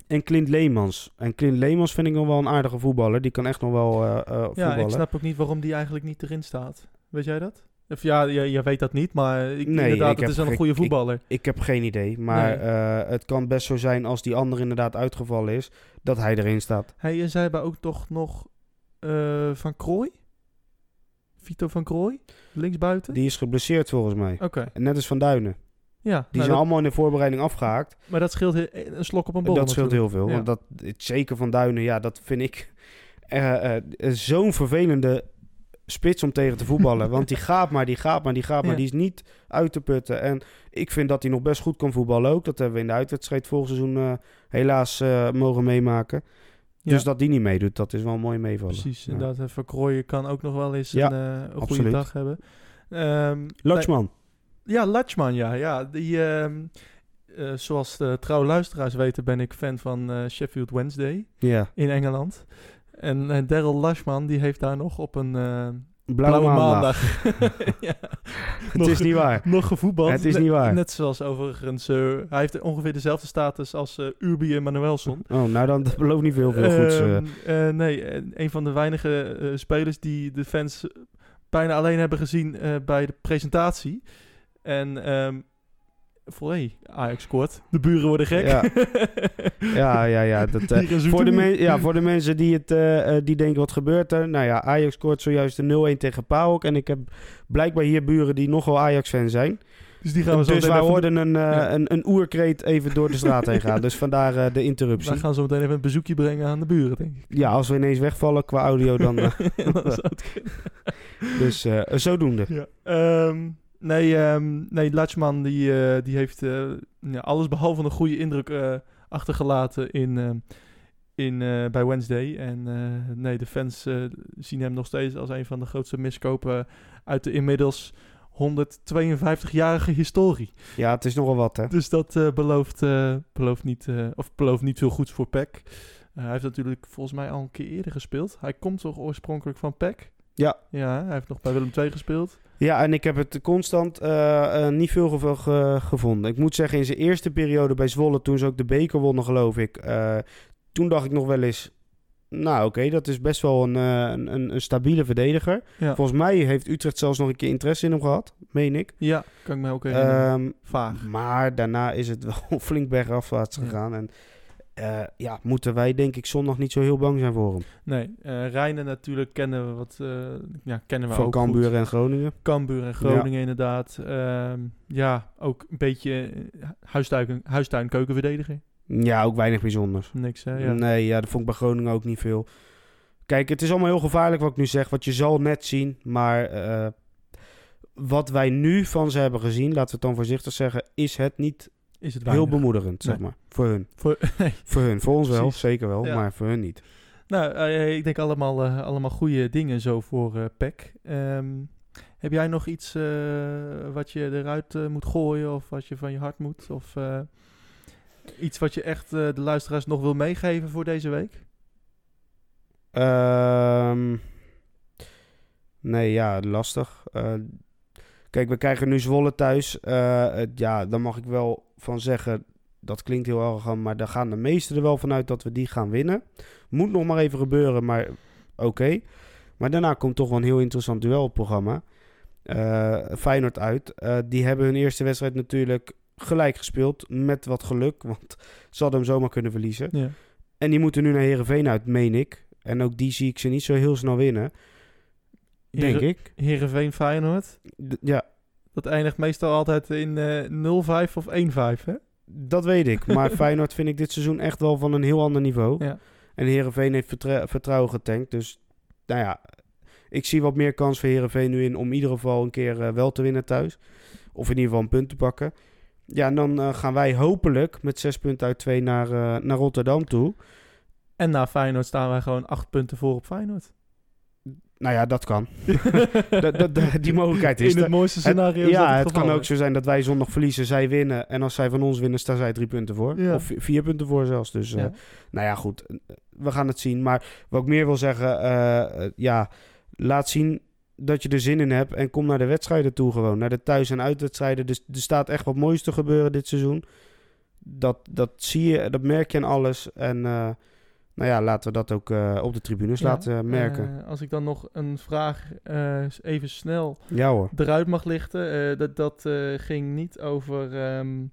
En Clint Leemans. En Clint Leemans vind ik nog wel een aardige voetballer. Die kan echt nog wel eh, eh, ja, voetballen. ik snap ook niet waarom die eigenlijk niet erin staat. Weet jij dat? Of ja, je, je weet dat niet, maar ik, Nee, inderdaad, ik het is wel een goede voetballer. Ik heb geen idee. Maar Nee. het kan best zo zijn als die ander inderdaad uitgevallen is. Dat hij erin staat. En zij hebben ook toch nog eh, Van Krooi? Vito van Krooi? Linksbuiten? Die is geblesseerd volgens mij. Oké, En net als Van Duinen. ja. Die nou, zijn dat- allemaal in de voorbereiding afgehaakt. Maar dat scheelt he- een slok op een borrel dat scheelt heel veel. Ja. Want dat, het, zeker Van Duinen, ja, dat vind ik eh, eh, zo'n vervelende spits om tegen te voetballen. [LAUGHS] want die gaat maar, die gaat maar, die gaat maar. Ja. Die is niet uit te putten. En ik vind dat hij nog best goed kan voetballen ook. Dat hebben we in de uitwedstrijd vorig seizoen helaas mogen meemaken. Ja. Dus dat die niet meedoet, dat is wel een mooi meevallen. Precies, Ja. inderdaad. Krooi kan ook nog wel eens Ja, een, eh, een goede dag hebben. Ehm, Lotschman. Ja, Latchman, ja. ja die, ehm, eh, zoals de trouwe luisteraars weten ben ik fan van eh, Sheffield Wednesday in Engeland. En Daryl Lashman, die heeft daar nog op een Blauwe, maandag. [LAUGHS] [LAUGHS] ja, Het nog, is niet waar. nog gevoetbald. Het is Net- niet waar. Net zoals overigens, eh, hij heeft ongeveer dezelfde status als eh Urbi Emanuelson. [LAUGHS] Oh, nou dan belooft niet veel, veel goeds. eh. Ehm, eh, nee, een van de weinige spelers die de fans bijna alleen hebben gezien bij de presentatie. En ehm voor hey, Ajax scoort. De buren worden gek. Ja. [LAUGHS] Ja, ja, ja. Dat, eh, voor, de men- ja voor de mensen die, het, eh, eh, die denken, wat gebeurt er? Nou ja, Ajax scoort zojuist de 0-1 tegen PAOK. En ik heb blijkbaar hier buren die nogal Ajax-fan zijn. Dus die gaan we zo Dus wij even- hoorden een, Ja. een, een oerkreet even door de straat heen gaan. Dus vandaar de interruptie. Wij gaan zo meteen even een bezoekje brengen aan de buren, denk ik. Ja, als we ineens wegvallen qua audio, dan... [LAUGHS] [LAUGHS] dus zodoende. Ja. Ehm, nee, ehm nee Latchman die, eh, die heeft eh, ja, alles behalve een goede indruk eh, achtergelaten in, ehm, in, bij Wednesday. En nee, de fans zien hem nog steeds als een van de grootste miskopen uit de inmiddels 152-jarige historie. Ja, het is nogal wat, hè. Dus dat belooft, belooft, niet, of belooft niet veel goeds voor PEC. Eh, hij heeft natuurlijk volgens mij al een keer eerder gespeeld. Hij komt toch oorspronkelijk van PEC? Ja. Ja, hij heeft nog bij Willem II gespeeld. Ja, en ik heb het constant eh, eh, niet veel gevo- ge- gevonden. Ik moet zeggen, in zijn eerste periode bij Zwolle, toen ze ook de beker wonnen, geloof ik. eh, toen dacht ik nog wel eens, nou oké, dat is best wel een, een, een, stabiele verdediger. Ja. Volgens mij heeft Utrecht zelfs nog een keer interesse in hem gehad, meen ik. Ja, kan ik me ook herinneren. Ehm, Vaag. maar daarna is het wel [LAUGHS] flink bergafwaarts Ja. gegaan. En eh, ja, moeten wij denk ik zondag niet zo heel bang zijn voor hem. Nee, eh Rijnen natuurlijk kennen we wat, eh, ja, kennen we Van ook Cambuur goed. en Groningen. Cambuur en Groningen inderdaad. Ehm, ja, ook een beetje huistuin, huistuin keukenverdediger. Ja, ook weinig bijzonders. Niks hè, ja. Nee, ja, dat vond ik bij Groningen ook niet veel. Kijk, het is allemaal heel gevaarlijk wat ik nu zeg, wat je zal net zien. Maar wat wij nu van ze hebben gezien, laten we het dan voorzichtig zeggen, is het niet Is het heel bemoedigend, zeg Nee. maar. Voor hun. [LAUGHS] Voor, nee. Voor hun. Voor ons wel, zeker wel, Ja. maar voor hun niet. Nou, eh, ik denk allemaal, eh, allemaal goede dingen zo voor PEC. Ehm, heb jij nog iets wat je eruit moet gooien of wat je van je hart moet? Of iets wat je echt de luisteraars nog wil meegeven voor deze week? Ehm, nee, ja, lastig. Kijk, we krijgen nu Zwolle thuis. Eh, het- ja, dan mag ik wel van zeggen, dat klinkt heel arrogant, maar daar gaan de meesten er wel vanuit dat we die gaan winnen. Moet nog maar even gebeuren, maar oké. Maar daarna komt toch wel een heel interessant duel op het programma. Eh, Feyenoord uit. Eh, die hebben hun eerste wedstrijd natuurlijk gelijk gespeeld, met wat geluk, [LAUGHS] want ze hadden hem zomaar kunnen verliezen. Ja. En die moeten nu naar Herenveen uit, meen ik. En ook die zie ik ze niet zo heel snel winnen, denk ik. Heerenveen Feyenoord. D- ja, Dat eindigt meestal altijd in eh 0-5 of 1-5, hè? dat weet ik. Maar [LAUGHS] Feyenoord vind ik dit seizoen echt wel van een heel ander niveau. Ja. En Herenveen heeft vertrouwen getankt. Dus nou ja, ik zie wat meer kans voor Herenveen nu in om in ieder geval een keer eh, wel te winnen thuis. Of in ieder geval een punt te pakken. Ja, en dan eh, gaan wij hopelijk met zes punten uit twee naar, naar Rotterdam toe. En na Feyenoord staan wij gewoon acht punten voor op Feyenoord. Nou ja, dat kan. [LAUGHS] [LAUGHS] Dat- dat- die mogelijkheid is In er. het mooiste scenario ja, het kan ook zo zijn dat wij zondag verliezen, zij winnen. En als zij van ons winnen, staan zij drie punten voor. Ja. Of vi- vier punten voor zelfs. Dus eh, nou ja, goed. We gaan het zien. Maar wat ik meer wil zeggen, eh, eh, ja, laat zien dat je er zin in hebt. En kom naar de wedstrijden toe gewoon. Naar de thuis- en uitwedstrijden. Dus er staat echt wat moois te gebeuren dit seizoen. Dat, dat zie je, dat merk je aan alles. En nou ja, laten we dat ook eh, op de tribunes Ja, laten merken. eh, als ik dan nog een vraag eh, even snel ja hoor. eruit mag lichten. eh, dat dat eh, ging niet over, ehm,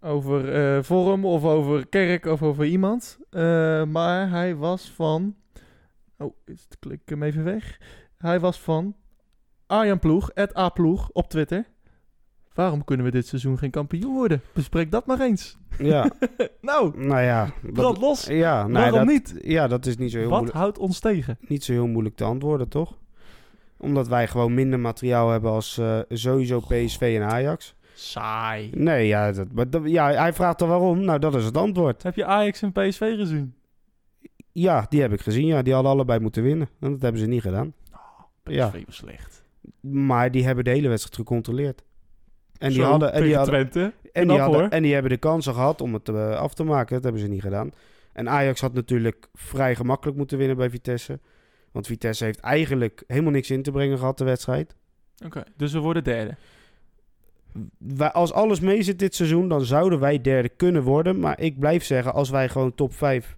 over eh, vorm of over kerk of over iemand. Eh, maar hij was van... Oh, is- klik ik hem even weg. Hij was van Arjan Ploeg, A Ploeg op Twitter. Waarom kunnen we dit seizoen geen kampioen worden? Bespreek dat maar eens. Ja, [LAUGHS] nou, nou ja. wat- brand los. Ja, nou, Waarom dat, niet? Ja, dat is niet zo heel Wat moeilijk. houdt ons tegen? niet zo heel moeilijk te antwoorden, toch? Omdat wij gewoon minder materiaal hebben als eh, sowieso PSV en Ajax. Saai. Nee, ja, dat, maar dat- ja, hij vraagt er waarom. Nou, dat is het antwoord. Heb je Ajax en PSV gezien? Ja, die heb ik gezien. Ja, die hadden allebei moeten winnen. En dat hebben ze niet gedaan. PSV Ja. was slecht. Maar die hebben de hele wedstrijd gecontroleerd. En die, Zo, hadden, en, die hadden, Twente. en, die hadden, en die hebben de kansen gehad om het eh, af te maken. Dat hebben ze niet gedaan. En Ajax had natuurlijk vrij gemakkelijk moeten winnen bij Vitesse. Want Vitesse heeft eigenlijk helemaal niks in te brengen gehad, de wedstrijd. Oké, dus we worden derde. Wij, als alles mee zit dit seizoen, dan zouden wij derde kunnen worden. Maar ik blijf zeggen, als wij gewoon top 5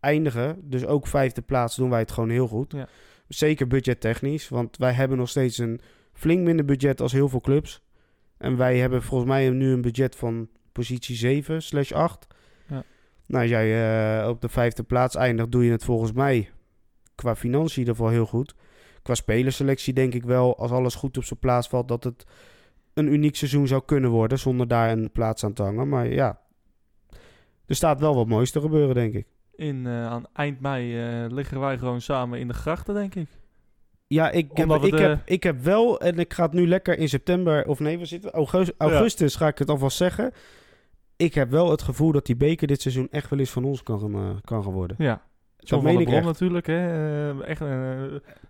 eindigen, dus ook vijfde plaats, doen wij het gewoon heel goed. Ja. Zeker budgettechnisch, want wij hebben nog steeds een flink minder budget als heel veel clubs. En wij hebben volgens mij nu een budget van positie 7 slash 8. Ja. Nou, als jij eh, op de vijfde plaats eindigt, doe je het volgens mij qua financiën in ieder geval heel goed. Qua spelerselectie denk ik wel, als alles goed op zijn plaats valt, dat het een uniek seizoen zou kunnen worden zonder daar een plaats aan te hangen. Maar ja, er staat wel wat moois te gebeuren, denk ik. In, eh, aan eind mei eh, liggen wij gewoon samen in de grachten, denk ik. Ja, ik heb, ik, de- heb, ik heb wel, en ik ga het nu lekker in september, of nee, we zitten augustus, augustus ga ik het alvast zeggen. Ik heb wel het gevoel dat die beker dit seizoen echt wel eens van ons kan, eh, kan gaan worden. Ja. Dat John van ik echt. natuurlijk, hè. Eh, echt, uh,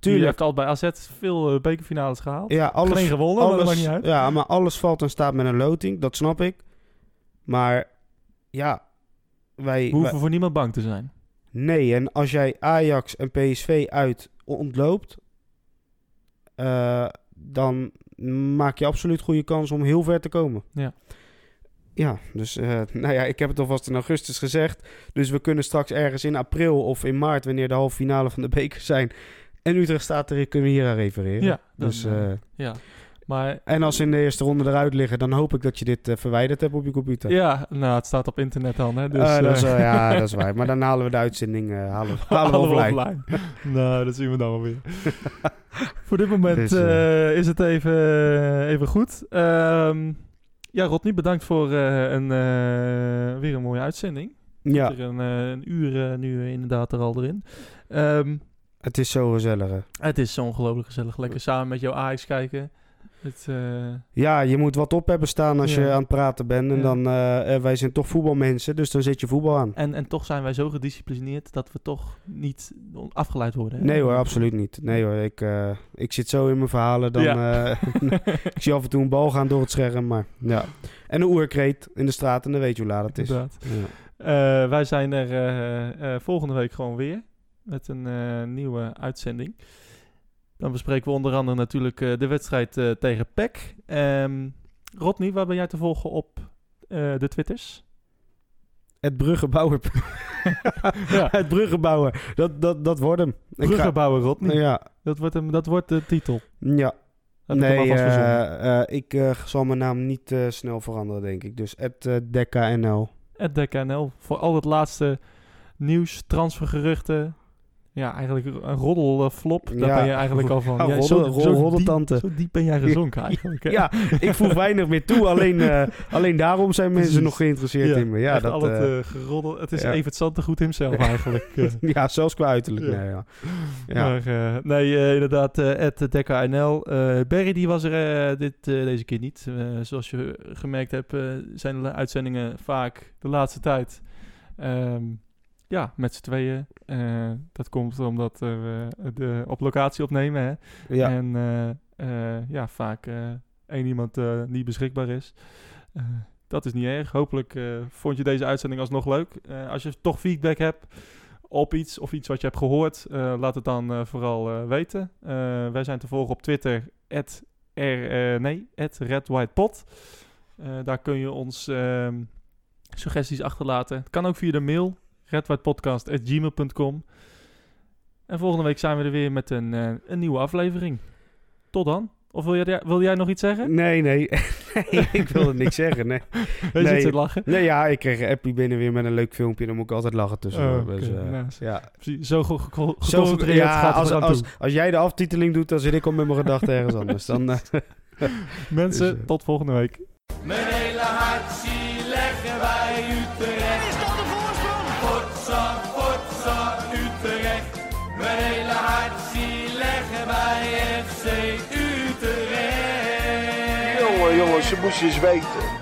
Tuurlijk. heeft al bij AZ veel eh, bekerfinales gehaald. Ja, alles, Geen gewonnen, maar dat alles, maakt niet uit. Ja, maar alles valt en staat met een loting, dat snap ik. Maar ja, wij... We hoeven wij- voor niemand bang te zijn. nee, en als jij Ajax en PSV uit ontloopt, eh, dan maak je absoluut goede kans om heel ver te komen. Ja. Ja, dus eh, [LAUGHS] nou ja, ik heb het alvast in augustus gezegd. Dus we kunnen straks ergens in april of in maart, wanneer de halve finale van de beker zijn. En Utrecht staat er, kunnen we hier aan refereren. Ja, dus, eh, Ja. Maar en als ze in de eerste ronde eruit liggen, dan hoop ik dat je dit eh, verwijderd hebt op je computer. ja, nou, het staat op internet dan, hè. Dus, Eh, dat is, eh, ja, [LAUGHS] dat is waar. Maar dan halen we de uitzending halen, [LAUGHS] halen we offline. [LAUGHS] nou, dat zien we dan wel weer. Voor dit moment Dus, is het even, even goed. Ehm, ja, Rodney, bedankt voor een, weer een mooie uitzending. Ja, een, een uur nu inderdaad er al erin. Ehm, het is zo gezellig. hè. het is zo ongelooflijk gezellig. Lekker samen met jouw Ajax kijken. Het, eh, Ja, je moet wat op hebben staan als Ja. je aan het praten bent. En Ja. dan, eh, eh, wij zijn toch voetbalmensen, dus dan zet je voetbal aan. en, en toch zijn wij zo gedisciplineerd dat we toch niet afgeleid worden. hè? Nee hoor, absoluut niet. Nee hoor, ik, ik zit zo in mijn verhalen. Dan, Ja. [LAUGHS] ik zie af en toe een bal gaan door het scherm, maar ja. En een oerkreet in de straat en dan weet je hoe laat het is. Wij zijn er volgende week gewoon weer met een nieuwe uitzending. Dan bespreken we onder andere natuurlijk eh, de wedstrijd eh, tegen PEC. Ehm Rodney, waar ben jij te volgen op eh, de Twitters? Het bruggenbouwer. [LAUGHS] Ja. Het bruggenbouwer. Dat, dat, dat wordt hem. Ik Bruggenbouwer Rodney. Ja, Dat, wordt hem, dat wordt de titel. ja. Heb ik nee, ik eh, zal mijn naam niet snel veranderen, denk ik. Dus het uh, DekkaNL. Het DKNL. Voor al het laatste nieuws, transfergeruchten. Ja, eigenlijk een roddelflop. Daar Ja. ben je eigenlijk al van. Ja, Ja, zo, roddel- zo, diep, roddeltante. zo diep ben jij gezonken eigenlijk. hè? Ja, ik voeg weinig meer toe. Alleen, eh, alleen daarom zijn mensen Precies. nog geïnteresseerd in me. Ja, dat, al het eh, geroddel. Het is ja. Evert Zantegoed hemzelf eigenlijk. [LAUGHS] ja, zelfs qua uiterlijk. Ja. Nee, ja. Ja. Maar nee, inderdaad, Ed Dekka NL. Barry die was er dit, deze keer niet. Zoals je gemerkt hebt, zijn de uitzendingen vaak de laatste tijd ehm, ja, met z'n tweeën. Eh, dat komt omdat we de, op locatie opnemen. Hè? Ja. En eh, eh, ja, vaak één iemand niet beschikbaar is. Dat is niet erg. Hopelijk vond je deze uitzending alsnog leuk. Als je toch feedback hebt op iets of iets wat je hebt gehoord, eh, laat het dan vooral weten. Wij zijn te volgen op Twitter, R, nee. Eh, daar kun je ons ehm, suggesties achterlaten. Het kan ook via de mail, redwhitepodcast.gmail.com. En volgende week zijn we er weer met een, eh, een nieuwe aflevering. Tot dan. Of wil jij, wil jij nog iets zeggen? Nee, nee. [LAUGHS] nee, ik wilde niks zeggen. Nee. [LAUGHS] Je Nee. zit te lachen. nee, ja, ik kreeg een appie binnen weer met een leuk filmpje. Dan moet ik altijd lachen tussen. Oh, dus, eh, Nou, ja. Precies, Zo ge- ge- Zo, geconcentreerd ja, gaat als, als, toe. als jij de aftiteling doet, dan zit ik al met mijn gedachten ergens anders. Dan, eh, [LAUGHS] Mensen, dus, tot volgende week. Mijn hele hart zie leggen wij Utrecht. Ze moest je eens weten.